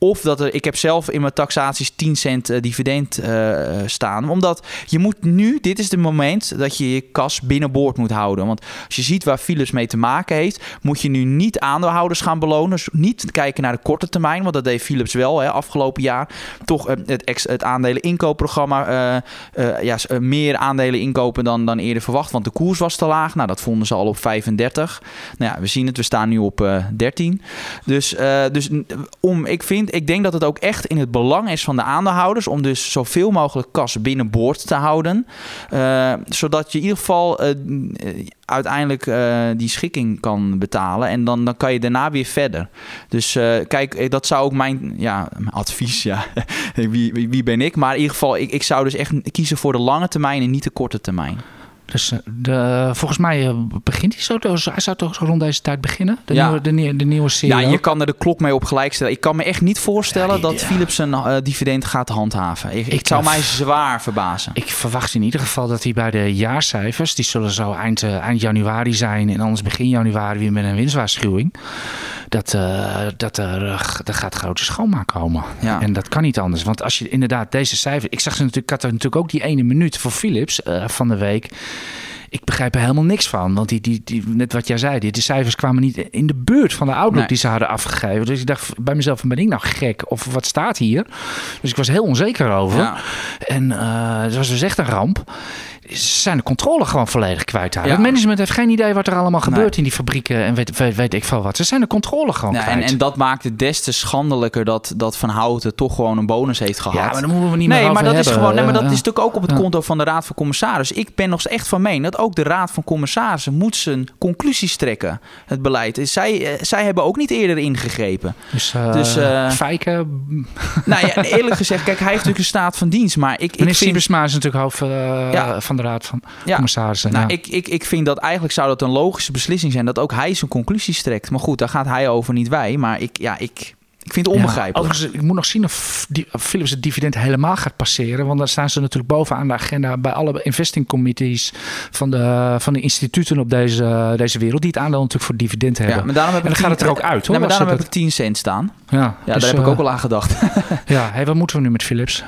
of dat er, ik heb zelf in mijn taxaties 10 cent uh, dividend uh, staan. Omdat je moet nu, dit is het moment dat je je kas binnenboord moet houden. Want als je ziet waar Philips mee te maken heeft, moet je nu niet aandeelhouders gaan belonen. Dus niet kijken naar de korte termijn, want dat deed Philips wel hè, afgelopen jaar. Toch uh, het, ex, het aandelen inkoopprogramma, ja, meer aandelen inkopen dan, dan eerder verwacht. Want de koers was te laag. Nou, dat vonden ze al op 35. Nou ja, we zien het, we staan nu op 13. Dus, dus om, ik vind ik denk dat het ook echt in het belang is van de aandeelhouders om dus zoveel mogelijk kas binnenboord te houden. Uh, zodat je in ieder geval uh, uiteindelijk uh, die schikking kan betalen. En dan, dan kan je daarna weer verder. Dus kijk, dat zou ook mijn, ja, advies, ja. *laughs* wie, wie, wie ben ik? Maar in ieder geval, ik, ik zou dus echt kiezen voor de lange termijn en niet de korte termijn. Dus de, volgens mij begint hij zo. Dus hij zou toch zo rond deze tijd beginnen? De, ja. nieuwe, de, nieuwe, de nieuwe CEO? Ja, je kan er de klok mee op gelijk stellen. Ik kan me echt niet voorstellen ja, die, dat. Philips een uh, dividend gaat handhaven. Ik, ik, ik zou mij zwaar verbazen. Ik verwacht in ieder geval dat hij bij de jaarcijfers... die zullen zo eind, uh, eind januari zijn... en anders begin januari weer met een winstwaarschuwing... dat, uh, dat er, er gaat grote schoonmaak komen. Ja. En dat kan niet anders. Want als je inderdaad deze cijfers... Ik zag ze natuurlijk, ik had er natuurlijk ook die ene minuut voor Philips van de week... ik begrijp er helemaal niks van. Want die, die, die, net wat jij zei, die, de cijfers kwamen niet in de buurt van de outlook Nee. die ze hadden afgegeven. Dus ik dacht bij mezelf, ben ik nou gek? Of wat staat hier? Dus ik was heel onzeker over. Ja. En eh het was dus echt een ramp. Ze zijn de controle gewoon volledig kwijt daar. Ja. Het management heeft geen idee wat er allemaal Nee. gebeurt in die fabrieken en weet, weet, weet ik veel wat. Ze zijn de controle gewoon Ja, en, kwijt. en dat maakt het des te schandelijker dat, dat Van Houten toch gewoon een bonus heeft gehad. ja, maar daar moeten we niet meer Nee, over maar dat is gewoon. Nee, maar dat is natuurlijk ook op het konto van de Raad van Commissarissen. Ik ben nog echt van mening dat ook de Raad van Commissarissen moet zijn conclusies trekken. Het beleid. Zij, eh, zij hebben ook niet eerder ingegrepen. Dus, eh Dus, eh, Fijken, nou ja, eerlijk gezegd, kijk, hij heeft natuurlijk een staat van dienst. Maar ik, ik Meneer vind. Siebersma is natuurlijk hoofd Ja. van de Raad van Ja, Commissarissen. Nou, ja. ik, ik, ik vind dat eigenlijk zou dat een logische beslissing zijn dat ook hij zijn conclusies trekt. Maar goed, daar gaat hij over, niet wij. Maar ik, ja, ik, ik vind het Ja, onbegrijpelijk. overigens, ik moet nog zien of, die, of Philips het dividend helemaal gaat passeren. Want dan staan ze natuurlijk bovenaan de agenda bij alle investing committees van de, van de instituten op deze, deze wereld. Die het aandeel natuurlijk voor dividend hebben. ja, maar daarom heb en dan gaat het er ook uit hoor. Nee, maar daarom ze heb ik 10 cent staan. ja, Ja, dus, daar heb ik eh, ook al aan gedacht. *laughs* Ja, hey, wat moeten we nu met Philips?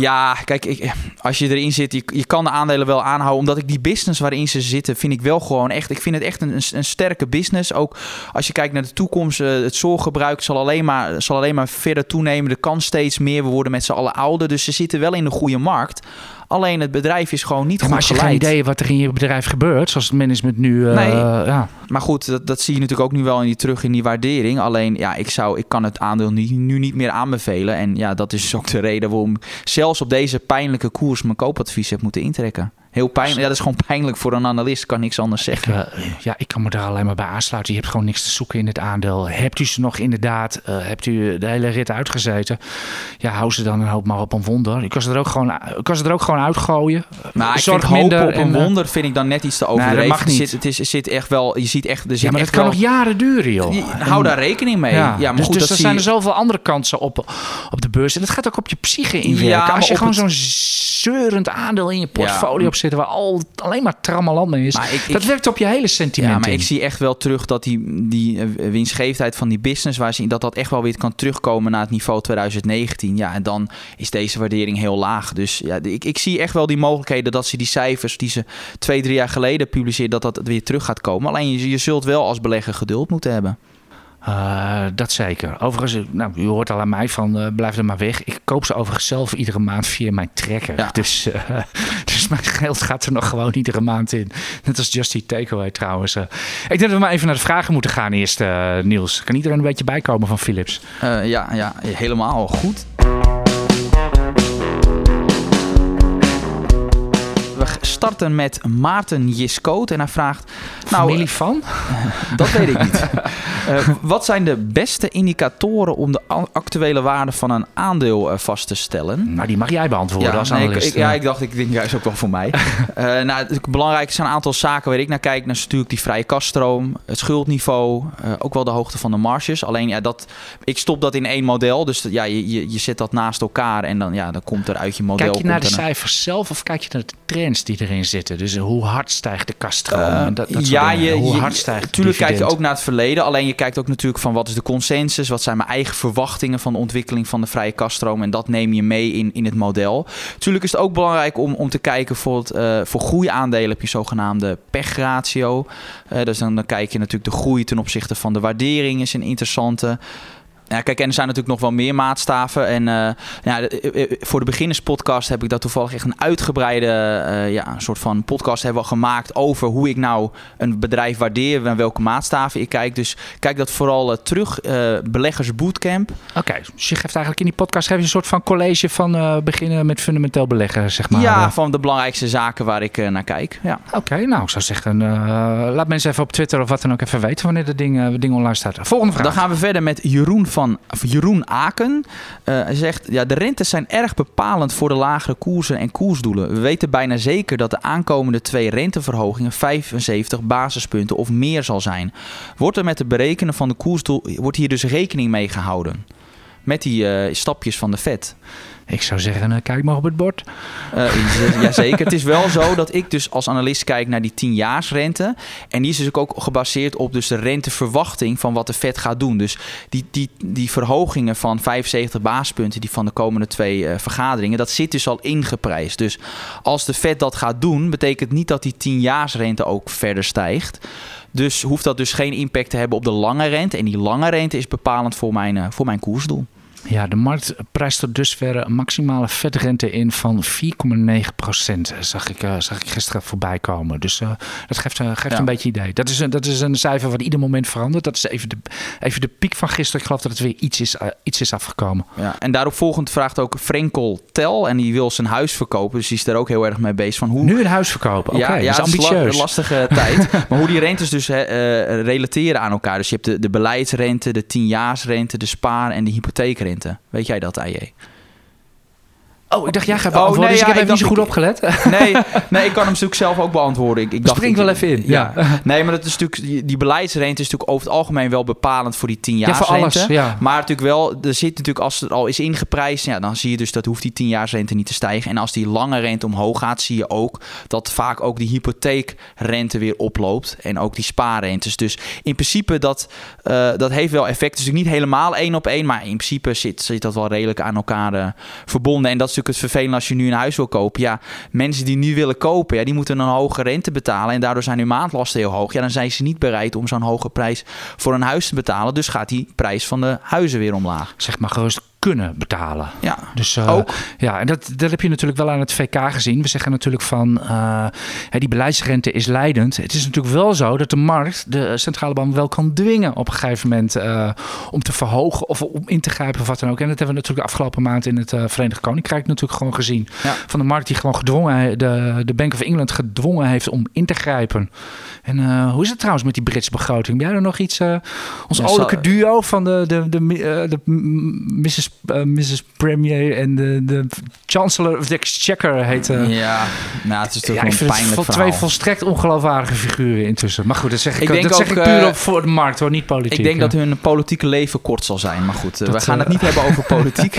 Ja, kijk, als je erin zit, je, kan de aandelen wel aanhouden. Omdat ik die business waarin ze zitten, vind ik wel gewoon echt. Ik vind het echt een, een, een sterke business. Ook als je kijkt naar de toekomst, eh, het zorggebruik zal alleen, maar, zal alleen maar verder toenemen. Er kan steeds meer. We worden met z'n allen ouder. Dus ze zitten wel in de goede markt. Alleen het bedrijf is gewoon niet Ja, maar als je geen idee wat er in je bedrijf gebeurt, zoals het management nu. eh, Nee. ja. Maar goed, dat, dat zie je natuurlijk ook nu wel in die, terug in die waardering. Alleen, ja, ik, zou, ik kan het aandeel nu, nu niet meer aanbevelen. En ja, dat is ook de reden waarom ik zelfs op deze pijnlijke koers mijn koopadvies heb moeten intrekken. Heel pijnlijk. Ja, dat is gewoon pijnlijk voor een analist. Kan niks anders zeggen. Ik, eh, ja, ik kan me daar alleen maar bij aansluiten. Je hebt gewoon niks te zoeken in het aandeel. Hebt u ze nog inderdaad, eh, hebt u de hele rit uitgezeten? Ja, hou ze dan een hoop maar op een wonder. Ik kan ze er ook gewoon, ik kan ze er ook gewoon uitgooien. Maar ik Zorg vind hoop minder op een en, eh, wonder vind ik dan net iets te dat overdreven. mag Er niet. zit, het is, zit echt wel, je ziet echt, er zit Ja, maar dat echt kan wel, nog jaren duren, joh. Je- hou daar rekening mee. Ja, maar dus, goed, dus dat er zijn je- er zoveel andere kansen op, op de beurs. En dat gaat ook op je psyche inwerken. Ja, Als je gewoon het- zo'n zeurend aandeel in je portfolio op zit... waar al, alleen maar trammeland mee is. Ik- dat ik- werkt op je hele sentiment Ja, maar in. ik zie echt wel terug dat die, die eh, winstgevendheid van die business, waar ze, dat dat echt wel weer kan terugkomen naar het niveau 2019. Ja, en dan is deze waardering heel laag. Dus ja, ik, ik zie echt wel die mogelijkheden dat ze die cijfers die ze twee, drie jaar geleden publiceerden, dat dat weer terug gaat komen. Alleen je, je zult wel als belegger geduld moeten hebben. Eh, dat zeker. Overigens, nou, u hoort al aan mij van eh, blijf er maar weg. Ik koop ze overigens zelf iedere maand via mijn trekker. Ja. *laughs* Dus, eh, *laughs* mijn geld gaat er nog gewoon iedere maand in. Net als Just Eat Takeaway trouwens. eh. Ik denk dat we maar even naar de vragen moeten gaan eerst, eh, Niels. Kan iedereen een beetje bijkomen van Philips? Eh, ja, ja, helemaal goed. Starten met Maarten Jiskoot en hij vraagt... Nou, Familie van? *laughs* Dat weet ik niet. *laughs* Eh, wat zijn de beste indicatoren om de actuele waarde van een aandeel eh, vast te stellen? Nou, die mag jij beantwoorden als nee, ik, analist. ik- ja, ik dacht, ik denk juist ook wel voor mij. *laughs* Eh nou, het belangrijk zijn een aantal zaken waar ik naar kijk. Dat is natuurlijk die vrije kaststroom, het schuldniveau, eh, ook wel de hoogte van de marges. Alleen, ja, dat, ik stop dat in één model. Dus dat- ja, je, je, je zet dat naast elkaar en dan, ja, dan komt er uit je model... Kijk je naar de er cijfers zelf of kijk je naar de trends die erin zitten? Dus hoe hard stijgt de kaststroom? Eh, en dat, dat ja, je, hoe je- hard stijgt Tuurlijk kijk je ook naar het verleden. Alleen je kijkt ook natuurlijk van wat is de consensus? Wat zijn mijn eigen verwachtingen van de ontwikkeling van de vrije kaststroom? En dat neem je mee in, in het model. Tuurlijk is het ook belangrijk om, om te kijken voor, het, eh, voor groeiaandelen heb je zogenaamde pechratio. Eh, dus dan, dan kijk je natuurlijk de groei ten opzichte van de waardering is een interessante. Ja, kijk, en er zijn natuurlijk nog wel meer maatstaven. En eh, ja, de- eh, eh, voor de beginnerspodcast heb ik daar toevallig echt een uitgebreide ja, een soort van podcast hebben we gemaakt over hoe ik nou een bedrijf waardeer en welke maatstaven ik kijk. Dus kijk dat vooral terug. Beleggers Bootcamp. Oké, dus je geeft eigenlijk in die podcast geef je een soort van college van beginnen met fundamenteel beleggen, zeg maar. ja, van de belangrijkste zaken waar ik naar kijk. Ja. Oké, nou, ik zou zeggen, laat mensen even op Twitter of wat dan ook even weten wanneer dat ding, ding online staat. Volgende vraag. Dan gaan we verder met Jeroen van Jeroen Aken. Hij zegt: ja, de rentes zijn erg bepalend voor de lagere koersen en koersdoelen. We weten bijna zeker dat de aankomende twee renteverhogingen 75 basispunten of meer zal zijn. Wordt er met het berekenen van de koersdoel wordt hier dus rekening mee gehouden? Met die eh, stapjes van de Fed. Ik zou zeggen, uh, kijk maar op het bord. Uh, jazeker. het is wel zo dat ik dus als analist kijk naar die 10-jaarsrente. En die is dus ook gebaseerd op dus de renteverwachting van wat de Fed gaat doen. Dus die, die, die verhogingen van 75 baaspunten die van de komende twee uh, vergaderingen, dat zit dus al ingeprijsd. Dus als de Fed dat gaat doen, betekent niet dat die 10-jaarsrente ook verder stijgt. Dus hoeft dat dus geen impact te hebben op de lange rente. En die lange rente is bepalend voor mijn, voor mijn koersdoel. Ja, de markt prijst tot dusver een maximale vetrente in van 4,9 procent. Zag ik, uh, zag ik gisteren voorbij komen. Dus uh, dat geeft, uh, geeft ja. een beetje idee. Dat is, een, dat is een cijfer wat ieder moment verandert. Dat is even de, even de piek van gisteren. Ik geloof dat het weer iets is, iets is afgekomen. Ja, en daarop volgend vraagt ook Frenkel Tel. En die wil zijn huis verkopen. Dus die is daar ook heel erg mee bezig. Van hoe... Nu een huis verkopen? Oké, okay, ja, ja, dat is ambitieus. Een lastige *laughs* tijd. Maar hoe die rentes dus relateren aan elkaar. Dus je hebt de, de beleidsrente, de 10-jaarsrente, de spaar- en de hypotheekrente. Weet jij dat, AJ? Oh, ik dacht, jij gaat beantwoorden, oh, nee, dus ik heb even niet zo goed opgelet. *laughs* Nee, nee, ik kan hem natuurlijk zelf ook beantwoorden. Ik, ik dacht, Spring wel even in. Ja. *laughs* Nee, maar dat is natuurlijk, die beleidsrente is natuurlijk over het algemeen wel bepalend voor die 10 jaar ja, voor alles, ja. Maar natuurlijk wel, er zit natuurlijk, als het al is ingeprijsd, ja, dan zie je dus dat hoeft die 10 jaar rente niet te stijgen. En als die lange rente omhoog gaat, zie je ook dat vaak ook die hypotheekrente weer oploopt. En ook die spaarrentes. Dus in principe, dat, uh, dat heeft wel effect. Dus niet helemaal één op één, maar in principe zit, zit dat wel redelijk aan elkaar uh, verbonden. En dat is natuurlijk het vervelend als je nu een huis wil kopen. Ja, mensen die nu willen kopen, ja, die moeten een hoge rente betalen. En daardoor zijn hun maandlasten heel hoog. Ja, dan zijn ze niet bereid om zo'n hoge prijs voor een huis te betalen. Dus gaat die prijs van de huizen weer omlaag. Zeg maar gerust kunnen betalen. Ja, dus uh, ook. Ja, en dat, dat heb je natuurlijk wel aan het VK gezien. We zeggen natuurlijk van uh, die beleidsrente is leidend. Het is natuurlijk wel zo dat de markt de centrale bank wel kan dwingen op een gegeven moment uh, om te verhogen of om in te grijpen of wat dan ook. En dat hebben we natuurlijk de afgelopen maand in het Verenigd Koninkrijk natuurlijk gewoon gezien. Ja. Van de markt die gewoon gedwongen, de, de Bank of England gedwongen heeft om in te grijpen. En hoe is het trouwens met die Britse begroting? Ben jij er nog iets? ons ja, oudelijke duo van de, de, de, de, de Mrs. Uh, Mrs. Premier en de, de Chancellor of the Exchequer heet. Uh, ja, nou, het is toch ja, een pijnlijk het twee volstrekt ongeloofwaardige figuren intussen. Maar goed, dat zeg ik, ik, dat ook, zeg ik puur uh, voor de markt hoor, niet politiek. Ik denk dat hun politieke leven kort zal zijn. Maar goed, dat, we gaan het niet hebben over *laughs* politiek.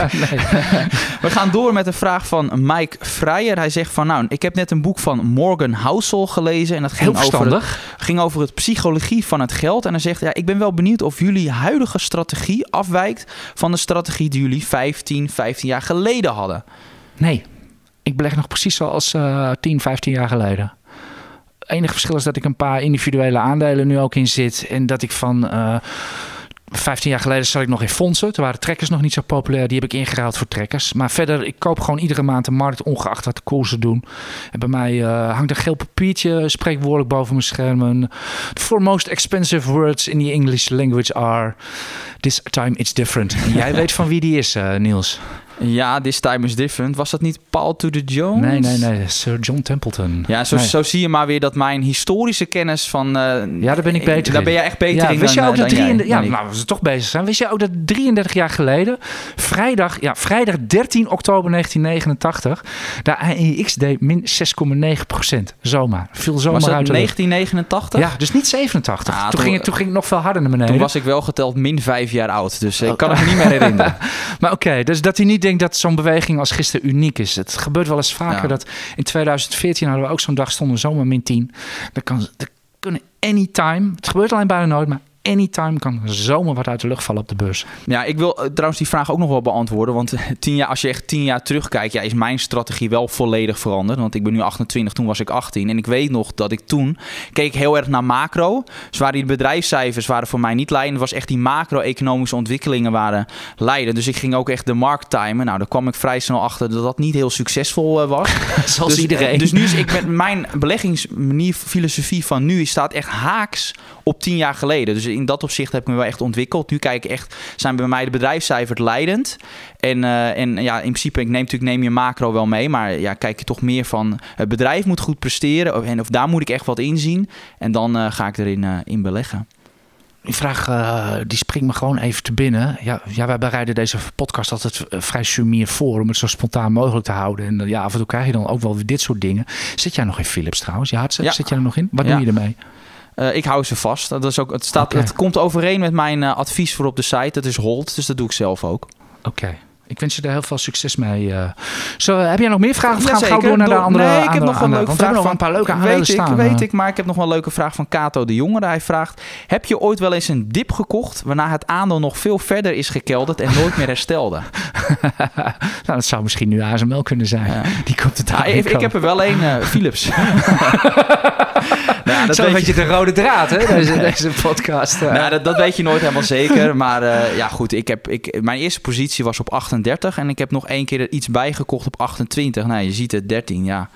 *laughs* we gaan door met een vraag van Mike Vrijer. Hij zegt van, nou, ik heb net een boek van Morgan Housel gelezen. En dat ging, over het, ging over het psychologie van het geld. En hij zegt, ja, ik ben wel benieuwd of jullie huidige strategie afwijkt van de strategie die jullie 15, 15 jaar geleden hadden? Nee, ik beleg nog precies zoals uh, 10, 15 jaar geleden. Het enige verschil is dat ik een paar individuele aandelen nu ook in zit. En dat ik van. Uh, 15 jaar geleden zat ik nog in fondsen. Toen waren trekkers nog niet zo populair. Die heb ik ingeruild voor trekkers. Maar verder, ik koop gewoon iedere maand de markt, ongeacht wat de koersen doen. En bij mij uh, hangt een geel papiertje, spreekwoordelijk boven mijn schermen. The four most expensive words in the English language are... This time it's different. En *laughs* jij weet van wie die is, uh, Niels. Ja, This Time is Different. Was dat niet Paul to the Jones? Nee, nee, nee. Sir John Templeton. Ja, zo, zo zie je maar weer dat mijn historische kennis van... Uh, ja, daar ben ik beter Daar ben jij echt beter ja, in wist dan, je ook dat 33, Ja, nou, we toch bezig zijn. Wist je ook dat 33 jaar geleden, vrijdag, ja, vrijdag 13 oktober 1989, de AEX deed min 6,9 procent. Zomaar. Viel zomaar was uit de 1989? Ja, dus niet 87. Ah, toen, toen, ging het, toen ging het nog veel harder naar beneden. Toen was ik wel geteld min 5 jaar oud. Dus ik kan het me niet meer *laughs* herinneren. maar oké, okay, dus dat hij niet denkt dat zo'n beweging als gisteren uniek is. Het gebeurt wel eens vaker ja. dat in 2014 hadden we ook zo'n dag stonden zomaar min 10. Dat kan dat kunnen anytime. Het gebeurt alleen bijna nooit, maar anytime kan zomaar wat uit de lucht vallen op de beurs. Ja, ik wil uh, trouwens die vraag ook nog wel beantwoorden. Want uh, tien jaar, als je echt tien jaar terugkijkt, ja, is mijn strategie wel volledig veranderd. Want ik ben nu 28, toen was ik 18. En ik weet nog dat ik toen keek heel erg naar macro. Dus waar die bedrijfscijfers waren voor mij niet leidend. was echt die macro-economische ontwikkelingen waren leidend. Dus ik ging ook echt de markt timen. Nou, daar kwam ik vrij snel achter dat dat niet heel succesvol uh, was. *laughs* Zoals dus, iedereen. Dus nu is ik met mijn beleggingsmanier, filosofie van nu staat echt haaks op tien jaar geleden. Dus in dat opzicht heb ik me wel echt ontwikkeld. Nu kijk ik echt, zijn bij mij de bedrijfscijfers leidend. En, uh, en ja, in principe, ik neem natuurlijk neem je macro wel mee. Maar ja, kijk je toch meer van het bedrijf moet goed presteren. En of daar moet ik echt wat in zien. En dan uh, ga ik erin uh, in beleggen. Die vraag uh, die springt me gewoon even te binnen. Ja, ja, wij bereiden deze podcast altijd vrij sumier voor om het zo spontaan mogelijk te houden. En ja, af en toe krijg je dan ook wel weer dit soort dingen. Zit jij nog in Philips trouwens? Je hartstikke, ja. Zit jij er nog in? Wat ja. doe je ermee? Uh, ik hou ze vast. Dat is ook, het, staat, okay. het komt overeen met mijn uh, advies voor op de site. Dat is Hold, dus dat doe ik zelf ook. Oké. Okay. ik wens je er heel veel succes mee. eh. Zo, heb jij nog meer vragen? Of gaan we gauw zeker. door naar de andere Nee, ik heb nog een leuke vraag een paar leuke Weet ik, staan. weet eh. ik, maar ik heb nog wel een leuke vraag van Kato de Jongere. Hij vraagt, heb je ooit wel eens een dip gekocht... waarna het aandeel nog veel verder is gekelderd en nooit meer herstelde? *laughs* nou, dat zou misschien nu ASML kunnen zijn. Ja. Die komt het Ja, daar ik, ik heb er wel een, eh, Philips. *laughs* nou, Dat is een beetje de rode draad, hè, deze, *laughs* deze podcast. eh. Nou, dat, dat weet je nooit helemaal zeker. Maar eh, ja, goed. Ik heb, ik, mijn eerste positie was op 38. En ik heb nog één keer er iets bijgekocht op 28. Nou, je ziet het, 13, ja.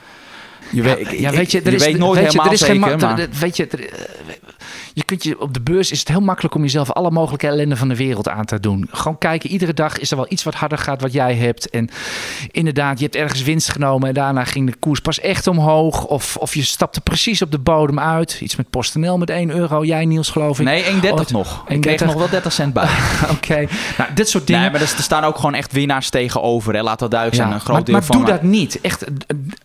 Je, weet, ik- ja, ik- weet je, er je is, weet nooit weet je, helemaal er is zeker. geen ma- maar- weet je, er- je kunt je op de beurs is het heel makkelijk om jezelf alle mogelijke ellende van de wereld aan te doen. Gewoon kijken, iedere dag is er wel iets wat harder gaat wat jij hebt. En inderdaad, je hebt ergens winst genomen en daarna ging de koers pas echt omhoog. Of, of je stapte precies op de bodem uit. Iets met PostNL met 1 euro. Jij Niels geloof ik. nee, 1,30 Ooit- nog. 1,30. Ik kreeg nog wel 30 cent bij. *laughs* Oké, nou dit soort dingen. Nee, maar er, staan ook gewoon echt winnaars tegenover. Hè. Laat dat duidelijk zijn. Een groot maar deel maar van doe dat niet. Echt,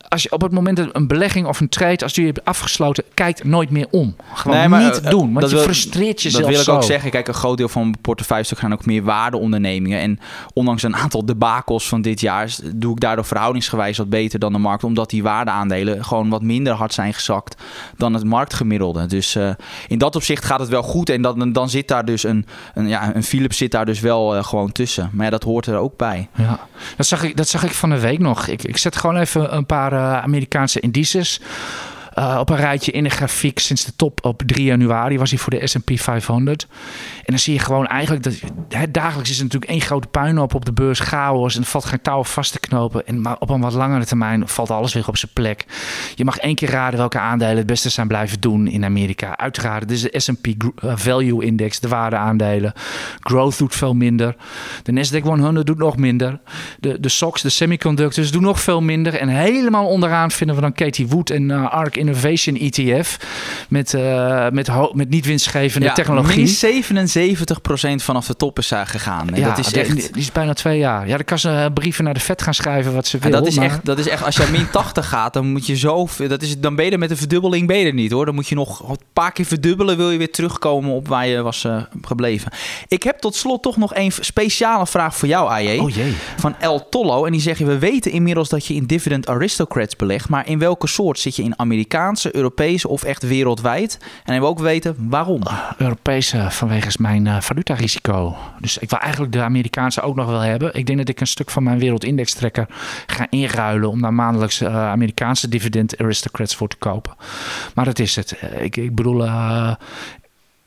als je op het moment dat een belegging of een trade, als die je hebt afgesloten, kijkt nooit meer om. Gewoon Nee, maar, niet eh, doen, want dat je wil- frustreert jezelf Dat wil ik zo. ook zeggen. Kijk, een groot deel van mijn portefeuille gaan ook meer waardeondernemingen. En ondanks een aantal debakels van dit jaar... doe ik daardoor verhoudingsgewijs wat beter dan de markt. Omdat die waardeaandelen gewoon wat minder hard zijn gezakt... dan het marktgemiddelde. Dus eh, in dat opzicht gaat het wel goed. En dan, dan zit daar dus een, een, ja, een Philips zit daar dus wel eh, gewoon tussen. Maar ja, dat hoort er ook bij. Ja, dat zag ik, dat zag ik van de week nog. Ik, ik zet gewoon even een paar eh, Amerikaanse indices op een rijtje in de grafiek. Sinds de top op 3 januari was hij voor de S&P 500. En dan zie je gewoon eigenlijk dat hè, dagelijks is er natuurlijk één grote puinhoop op de beurs, chaos en valt geen touw vast te knopen. En maar op een wat langere termijn valt alles weer op zijn plek. Je mag één keer raden welke aandelen het beste zijn blijven doen in Amerika. Uiteraard, dit is de S&P eh, Value Index, de waardeaandelen. Growth doet veel minder. De Nasdaq 100 doet nog minder. De, de SOX, de semiconductors, doen nog veel minder. En helemaal onderaan vinden we dan Katie Wood en eh, ARK Innovation ETF met, uh, met, met niet winstgevende ja, technologie. 77 70% vanaf de top is eh, gegaan. En ja, dat is echt... Die, is bijna twee jaar. Ja, dan kan ze eh, brieven naar de vet gaan schrijven wat ze wil. Dat is, echt, dat is echt, als je min 80 gaat, dan moet je zo... Dat is, dan ben je met een verdubbeling beter niet hoor. Dan moet je nog een paar keer verdubbelen, wil je weer terugkomen op waar je was eh, gebleven. Ik heb tot slot toch nog een speciale vraag voor jou, AJ. Oh jee. Van El Tollo. En die zeggen, we weten inmiddels dat je in dividend aristocrats belegt. Maar in welke soort zit je in Amerikaanse, Europese of echt wereldwijd? En we ook weten waarom. Europese vanwege mijn eh, valutarisico. Dus ik wil eigenlijk de Amerikaanse ook nog wel hebben. Ik denk dat ik een stuk van mijn wereldindex trekker ga inruilen om daar maandelijks eh, Amerikaanse dividend aristocrats voor te kopen. Maar dat is het. Eh, Ik, ik bedoel,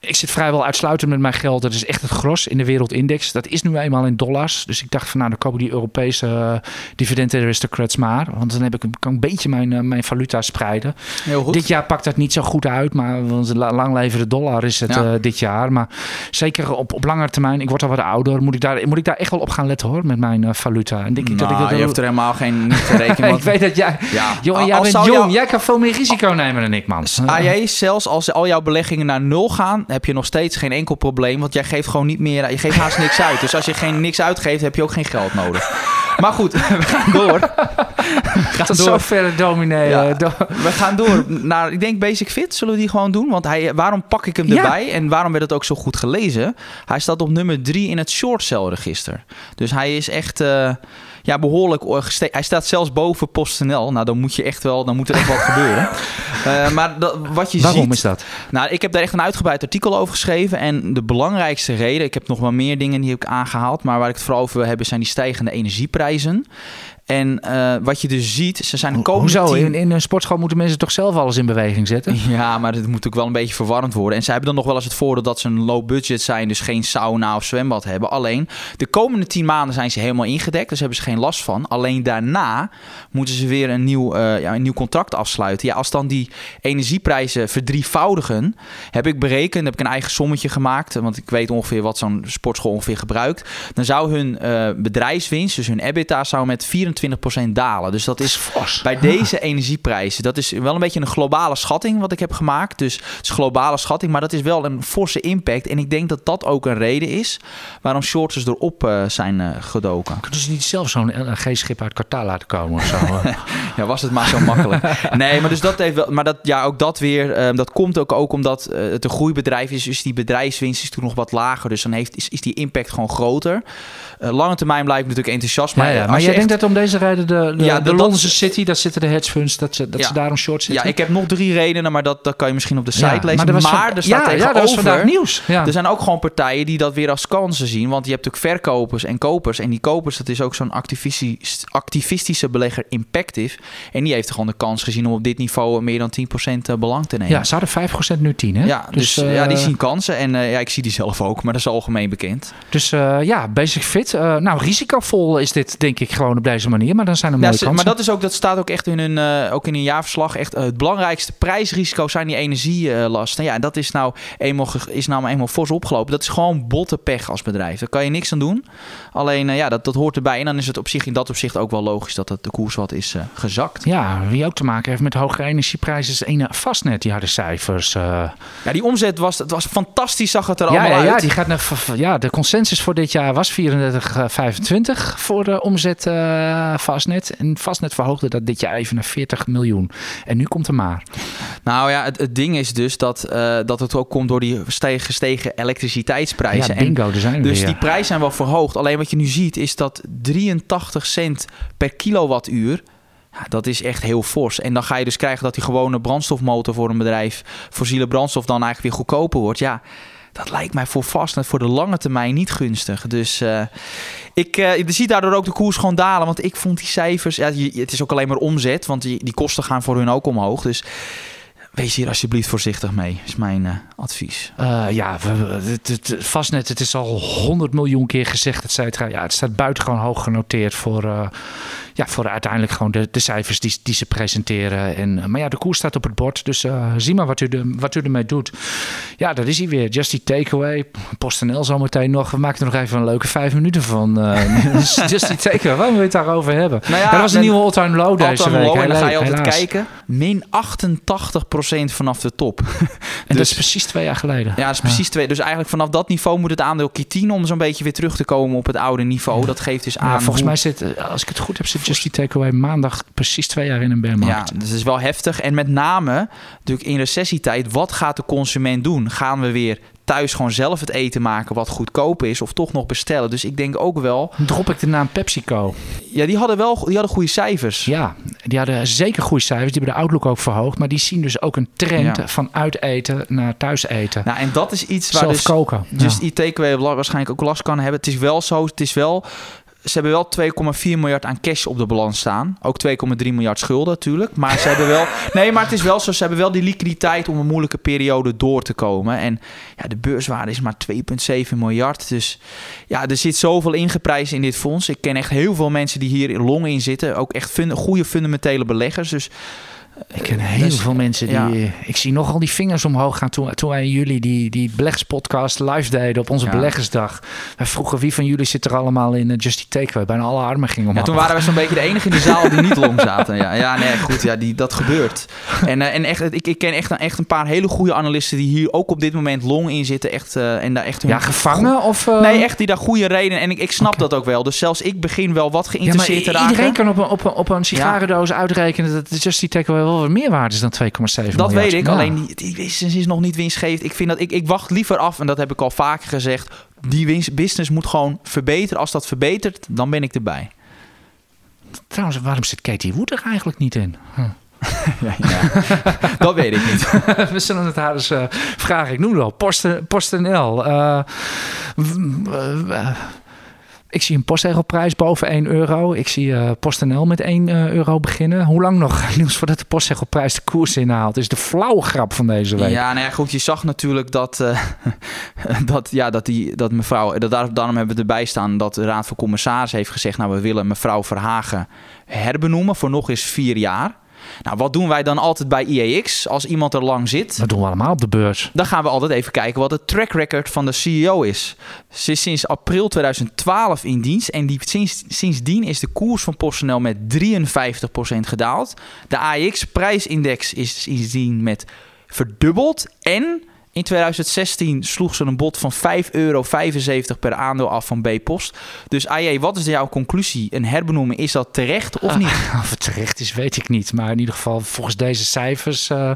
ik zit vrijwel uitsluitend met mijn geld. Dat is echt het gros in de wereldindex. Dat is nu eenmaal in dollars. Dus ik dacht van nou, dan koop ik die Europese eh, dividend aristocrats maar. Want dan heb ik, kan ik een beetje mijn, eh, mijn valuta spreiden. Dit jaar pakt dat niet zo goed uit, maar want lang leven de dollar is het Ja. eh, dit jaar. Maar zeker op, op langere termijn, ik word al wat ouder, moet ik daar, moet ik daar echt wel op gaan letten hoor, met mijn eh, valuta. En denk ik dat ik Nou, dat je hebt er helemaal geen *laughs* niet te rekenen. ik weet dat jij, ja, jongen, jij bent jong, jou- jij kan veel meer risico nemen dan ik, man. AJ, zelfs als al jouw beleggingen naar nul gaan, heb je nog steeds geen enkel probleem. Want jij geeft gewoon niet meer, je geeft haast niks uit. Dus als je geen niks uitgeeft, heb je ook geen geld nodig. Maar goed, we gaan door. We gaan Tot door. zover dominee. Ja. eh, do- We gaan door naar, ik denk Basic Fit. Zullen we die gewoon doen? Want hij, waarom pak ik hem Ja. erbij? En waarom werd het ook zo goed gelezen? Hij staat op nummer 3 in het short sell register. Dus hij is echt eh, ja, behoorlijk eh, Hij staat zelfs boven PostNL. Nou, dan moet je echt wel, dan moet er echt wat *laughs* gebeuren. Eh, maar dat, wat je Waarom ziet... is dat? Nou, ik heb daar echt een uitgebreid artikel over geschreven. En de belangrijkste reden, ik heb nog wel meer dingen die heb ik aangehaald. Maar waar ik het vooral over wil hebben, zijn die stijgende energieprijzen. En eh, wat je dus ziet, ze zijn Ho- komende In, in een sportschool moeten mensen toch zelf alles in beweging zetten? *laughs* Ja, maar het moet ook wel een beetje verwarrend worden. En zij hebben dan nog wel eens het voordeel dat ze een low budget zijn, dus geen sauna of zwembad hebben. Alleen de komende tien maanden zijn ze helemaal ingedekt, dus hebben ze geen last van. Alleen daarna moeten ze weer een nieuw, eh, ja, een nieuw contract afsluiten. Ja, als dan die energieprijzen verdrievoudigen, heb ik berekend, heb ik een eigen sommetje gemaakt, want ik weet ongeveer wat zo'n sportschool ongeveer gebruikt. Dan zou hun eh, bedrijfswinst, dus hun EBITDA, zou met 24% 25% dalen. Dus dat is fors. bij deze energieprijzen, dat is wel een beetje een globale schatting wat ik heb gemaakt. Dus het is een globale schatting, maar dat is wel een forse impact. En ik denk dat dat ook een reden is waarom shorters erop eh, zijn eh, gedoken. Kunnen ze niet zelf zo'n LNG-schip uit Qatar laten komen of zo? *laughs* Ja, was het maar zo makkelijk. Nee, maar dus dat heeft wel, maar dat ja, ook dat weer, ehm, dat komt ook, ook omdat eh, het een groeibedrijf is, dus die bedrijfswinst is toen nog wat lager, dus dan heeft is, is die impact gewoon groter. Eh, lange termijn blijft natuurlijk enthousiast, maar, ja, eh, maar als jij je echt- denkt dat om deze reden de, de, Ja, de Londense dat- City, daar zitten de hedge funds, dat ze, dat Ja. ze daarom short zitten? ja, ik heb nog drie redenen, maar dat, dat kan je misschien op de site lezen. Maar, er was van- er staat ja, ja, tegenover... dat was vandaag nieuws. Ja. Er zijn ook gewoon partijen die dat weer als kansen zien. Want je hebt natuurlijk verkopers en kopers. En die kopers, dat is ook zo'n activistisch, activistische belegger Impactive. En die heeft gewoon de kans gezien om op dit niveau meer dan 10% belang te nemen. ja, ze hadden 5% nu 10, hè? Ja, dus, eh, ja, die zien kansen. En eh, ja, ik zie die zelf ook, maar dat is algemeen bekend. Dus eh, ja, basic fit. Eh, nou, risicovol is dit, denk ik, gewoon op deze manier. Maar dan zijn er mooie Ja, maar dat, is ook, dat staat ook echt in hun, eh, ook in hun jaarverslag. Echt, eh, het belangrijkste prijsrisico zijn die energielasten. ja, en dat is nou, eenmaal, is nou eenmaal fors opgelopen. Dat is gewoon botte pech als bedrijf. Daar kan je niks aan doen. Alleen, eh, ja, dat, dat hoort erbij. En dan is het op zich in dat opzicht ook wel logisch dat het de koers wat is gezakt. Ja, wie ook te maken heeft met hogere energieprijzen is ene Vastnet. Die harde cijfers. Ja, die omzet was, het was fantastisch, zag het er ja, allemaal ja, uit. ja, die gaat naar, ja, de consensus voor dit jaar was 34,25 voor de omzet Vastnet. En Vastnet verhoogde dat dit jaar even naar 40 miljoen. En nu komt er maar. Nou ja, het, het ding is dus dat, eh, dat het ook komt door die ste- gestegen elektriciteitsprijzen. Ja, bingo, er zijn Dus weer. die prijzen zijn wel verhoogd. Alleen wat je nu ziet is dat 83 cent per kilowattuur. Ja, dat is echt heel fors. En dan ga je dus krijgen dat die gewone brandstofmotor voor een bedrijf, fossiele brandstof, dan eigenlijk weer goedkoper wordt. Ja, dat lijkt mij voor vast en voor de lange termijn niet gunstig. Dus eh, ik je ziet daardoor ook de koers gewoon dalen. Want ik vond die cijfers, ja, het is ook alleen maar omzet, want die, die kosten gaan voor hun ook omhoog. Dus wees hier alsjeblieft voorzichtig mee, is mijn eh, advies. Eh, ja, het, het, Vastnet, het is al 100 miljoen keer gezegd, et cetera. Ja, het staat buitengewoon hoog genoteerd voor, eh, ja, voor uiteindelijk gewoon de, de cijfers die, die ze presenteren. En, maar ja, de koers staat op het bord, dus zie maar wat u, de, wat u ermee doet. Ja, dat is hij weer. Just die takeaway. PostNL zometeen nog. We maken er nog even een leuke vijf minuten van. *laughs* Just die takeaway. Waar wil je het daarover hebben? Nou Ja, dat was een nieuwe all-time low deze week. low, en dan ga je altijd kijken. Min 88% vanaf de top. *laughs* En dat Dus- is precies twee jaar geleden. Ja, dat is precies twee. Dus eigenlijk vanaf dat niveau moet het aandeel Kitien om zo'n beetje weer terug te komen op het oude niveau. Dat geeft dus aan. Ja, volgens hoe- mij zit, eh, als ik het goed heb, zit Just die Takeaway maandag precies twee jaar in een bear Ja, dat is wel heftig. En met name natuurlijk in recessietijd, wat gaat de consument doen? Gaan we weer thuis gewoon zelf het eten maken wat goedkoop is of toch nog bestellen? Dus ik denk ook wel, Drop ik de naam PepsiCo. ja, die hadden wel die hadden goede cijfers. Ja, die hadden zeker goede cijfers. Die hebben de outlook ook verhoogd. Maar die zien dus ook een trend Ja. van uiteten naar thuis eten. Nou, en dat is iets waar Zelf dus koken. Dus Ja. takeaway waarschijnlijk ook last kan hebben. Het is wel zo, het is wel... Ze hebben wel 2,4 miljard aan cash op de balans staan. Ook 2,3 miljard schulden natuurlijk. Maar ze hebben wel... *laughs* Nee, maar het is wel zo. Ze hebben wel die liquiditeit om een moeilijke periode door te komen. En ja, de beurswaarde is maar 2,7 miljard. Dus ja, er zit zoveel ingeprijsd in dit fonds. Ik ken echt heel veel mensen die hier long in zitten. Ook echt fun- goede fundamentele beleggers. Dus Ik ken heel Dus, veel mensen die... ja. Ik zie nogal die vingers omhoog gaan toen, toen wij jullie die, die beleggerspodcast live deden op onze Ja. beleggersdag. Wij vroegen wie van jullie zit er allemaal in uh, Just die Takeaway. Bijna alle armen gingen Ja, omhoog. toen waren we zo'n beetje de enige in de zaal die niet long zaten. Ja, ja nee, goed, ja, die, dat gebeurt. En, eh, en echt, ik, ik ken echt, een- echt een paar hele goede analisten die hier ook op dit moment long in zitten. Echt, eh, en daar echt hun- Ja, gevangen of... eh, Nee, echt die daar goede redenen. En ik, ik snap dat ook wel. Dus zelfs ik begin wel wat Ja, maar geïnteresseerd te raken. iedereen kan op een, op een, op een sigarendoos uitrekenen dat de Just die Takeaway wel meer waard is dan 2,7 Dat weet ik, Ja. alleen die, die business is nog niet winstgevend. Ik, vind dat, ik, ik wacht liever af, en dat heb ik al vaker gezegd. Die winst, business moet gewoon verbeteren. Als dat verbetert, dan ben ik erbij. Trouwens, waarom zit Katie Wood er eigenlijk niet in? Huh. *laughs* Ja, ja. *laughs* dat weet ik niet. *laughs* We zullen het haar eens eh, vragen. Ik noem het al. Posten, PostNL. Eh, ik zie een postzegelprijs boven 1 euro. Ik zie eh PostNL met 1 eh, euro beginnen. Hoe lang nog *laughs* nieuws voordat de postzegelprijs de koers inhaalt? Is de flauwe grap van deze week. Ja, nou ja, goed. Je zag natuurlijk dat, eh, *laughs* dat, ja, dat, die, dat mevrouw... Dat daar, daarom hebben we erbij staan dat de Raad van Commissarissen heeft gezegd... nou, we willen mevrouw Verhagen herbenoemen voor nog eens vier jaar. Nou, wat doen wij dan altijd bij IEX als iemand er lang zit? Dat doen we allemaal op de beurs. Dan gaan we altijd even kijken wat het track record van de CEO is. Ze is sinds april 2012 in dienst en die, sinds, sindsdien is de koers van PostNL met 53% gedaald. De AEX-prijsindex is sindsdien met verdubbeld en in 2016 sloeg ze een bod van 5,75 euro per aandeel af van B-Post. Dus AJ, wat is jouw conclusie? Een herbenoemen, is dat terecht of niet? Ah, *laughs* of het terecht is, weet ik niet. Maar in ieder geval, volgens deze cijfers uh,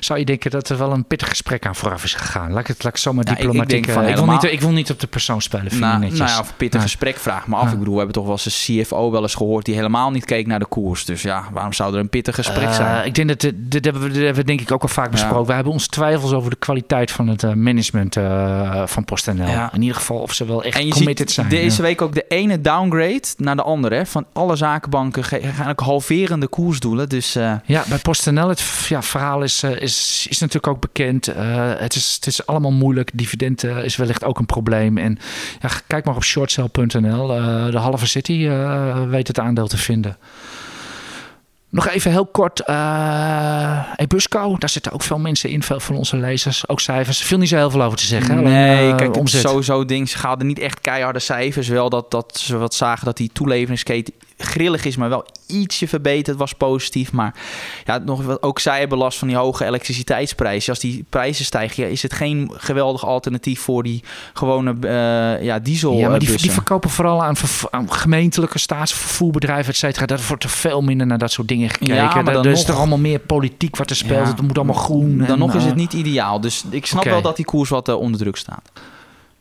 zou je denken dat er wel een pittig gesprek aan vooraf is gegaan. Laat ik het, laat ik zomaar Ja, ik- ik diplomatiek... van eh, ik, wil helemaal- niet, ik wil niet op de persoon spelen, vind Nou, netjes. nou ja, of pittig gesprek, vraag me af. Ik bedoel, we hebben toch wel eens een CFO wel eens gehoord die helemaal niet keek naar de koers. Dus ja, waarom zou er een pittig gesprek Eh, zijn? ik denk dat dit, dit hebben we, dit hebben we denk ik ook al vaak besproken. We hebben onze twijfels over de kwaliteit van het eh, management eh, van PostNL. Ja. In ieder geval of ze wel echt En je committed ziet zijn. deze ja. week ook de ene downgrade naar de andere. Hè? Van alle zakenbanken gaan ook halverende koersdoelen. Dus eh, Ja, bij PostNL, het ja, verhaal is, is, is natuurlijk ook bekend. Het, is, het is allemaal moeilijk. Dividend is wellicht ook een probleem. En ja, kijk maar op shortsell.nl. De halve city weet het aandeel te vinden. Nog even heel kort. eh Ebusco, daar zitten ook veel mensen in, veel van onze lezers. Ook cijfers. Er viel niet zo heel veel over te zeggen. nee, eh, kijk, omzet. sowieso ding. Ze hadden niet echt keiharde cijfers. Wel dat, dat ze wat zagen dat die toeleveringsketen grillig is, maar wel ietsje verbeterd was positief. Maar ja, nog wat ook zij hebben last van die hoge elektriciteitsprijzen. Als die prijzen stijgen, ja, is het geen geweldig alternatief voor die gewone eh, ja, diesel. Ja, maar die, verkopen vooral aan, aan gemeentelijke staatsvervoerbedrijven, et cetera. Daar wordt er veel minder naar dat soort dingen gekeken. Ja, maar dan is nog- toch allemaal meer politiek wat er speelt. Ja. Het moet allemaal groen. Dan en, nog is eh, het niet ideaal. Dus ik snap wel dat die koers wat eh, onder druk staat.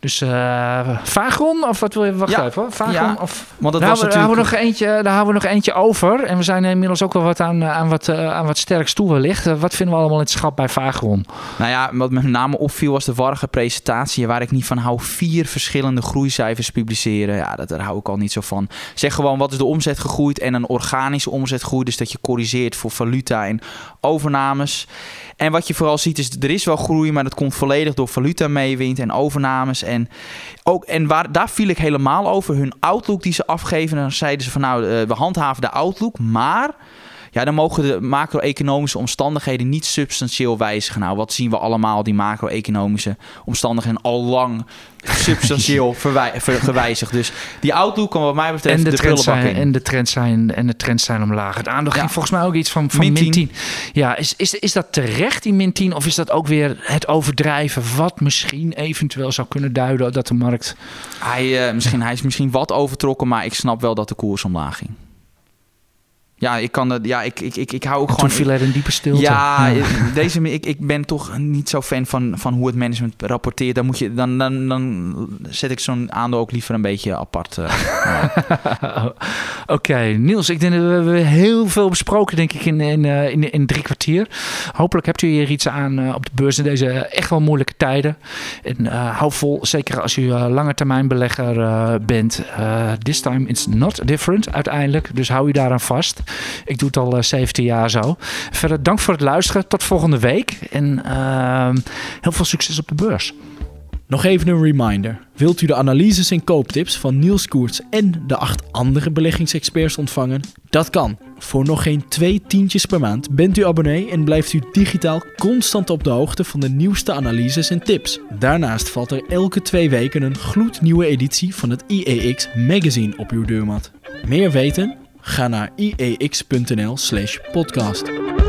Dus eh Vagron, of wat wil je? Wacht Ja. even. hoor. Vagron, Ja. of... Want dat daar, was daar, we nog eentje, daar houden we nog eentje over. En we zijn inmiddels ook wel wat aan, eh, aan, wat, eh, aan wat sterks toe wellicht. Wat vinden we allemaal in het schap bij Vagron? Nou ja, wat me met name opviel was de warrige presentatie... waar ik niet van hou. Vier verschillende groeicijfers publiceren. Ja, dat, daar hou ik al niet zo van. Zeg gewoon wat is de omzet gegroeid... en een organische omzetgroei. Dus dat je corrigeert voor valuta en overnames. En wat je vooral ziet is, er is wel groei... maar dat komt volledig door valuta meewind en overnames. En, ook, en waar, daar viel ik helemaal over. Hun outlook die ze afgeven. En dan zeiden ze van nou, eh, we handhaven de outlook... maar... Ja, dan mogen de macro-economische omstandigheden niet substantieel wijzigen. Nou, wat zien we allemaal? Die macro-economische omstandigheden al lang substantieel *laughs* gewijzigd. Dus die outlook kan wat mij betreft En de, de, trends zijn, in. en, de trends zijn, en de trends zijn omlaag. Het aandeel Ja. ging volgens mij ook iets van, van Min min 10. 10. Ja, is, is, is dat terecht, die min 10? Of is dat ook weer het overdrijven... wat misschien eventueel zou kunnen duiden dat de markt... Hij, eh, misschien, hij is misschien wat overtrokken, maar ik snap wel dat de koers omlaag ging. Ja, ik kan. Ja, ik, ik, ik, ik hou ook Toen gewoon. viel er een diepe stilte. Ja, Deze, ik, ik ben toch niet zo fan van, van hoe het management rapporteert. Dan, moet je, dan, dan, dan zet ik zo'n aandeel ook liever een beetje apart. eh. *laughs* Oké, Niels, ik denk dat we heel veel besproken, denk ik, in, in, eh, in, in drie kwartier. Hopelijk hebt u hier iets aan eh, op de beurs in deze echt wel moeilijke tijden. En eh, hou vol, zeker als u eh, lange termijn belegger eh, bent. Eh, this time it's not different uiteindelijk, dus hou u daaraan vast. Ik doe het al eh, 17 jaar zo. Verder dank voor het luisteren. Tot volgende week. En ehm, heel veel succes op de beurs. Nog even een reminder. Wilt u de analyses en kooptips van Niels Koerts en de acht andere beleggingsexperts ontvangen? Dat kan. Voor nog geen twee tientjes per maand bent u abonnee en blijft u digitaal constant op de hoogte van de nieuwste analyses en tips. Daarnaast valt er elke twee weken een gloednieuwe editie van het IEX magazine op uw deurmat. Meer weten? Ga naar iex.nl/podcast.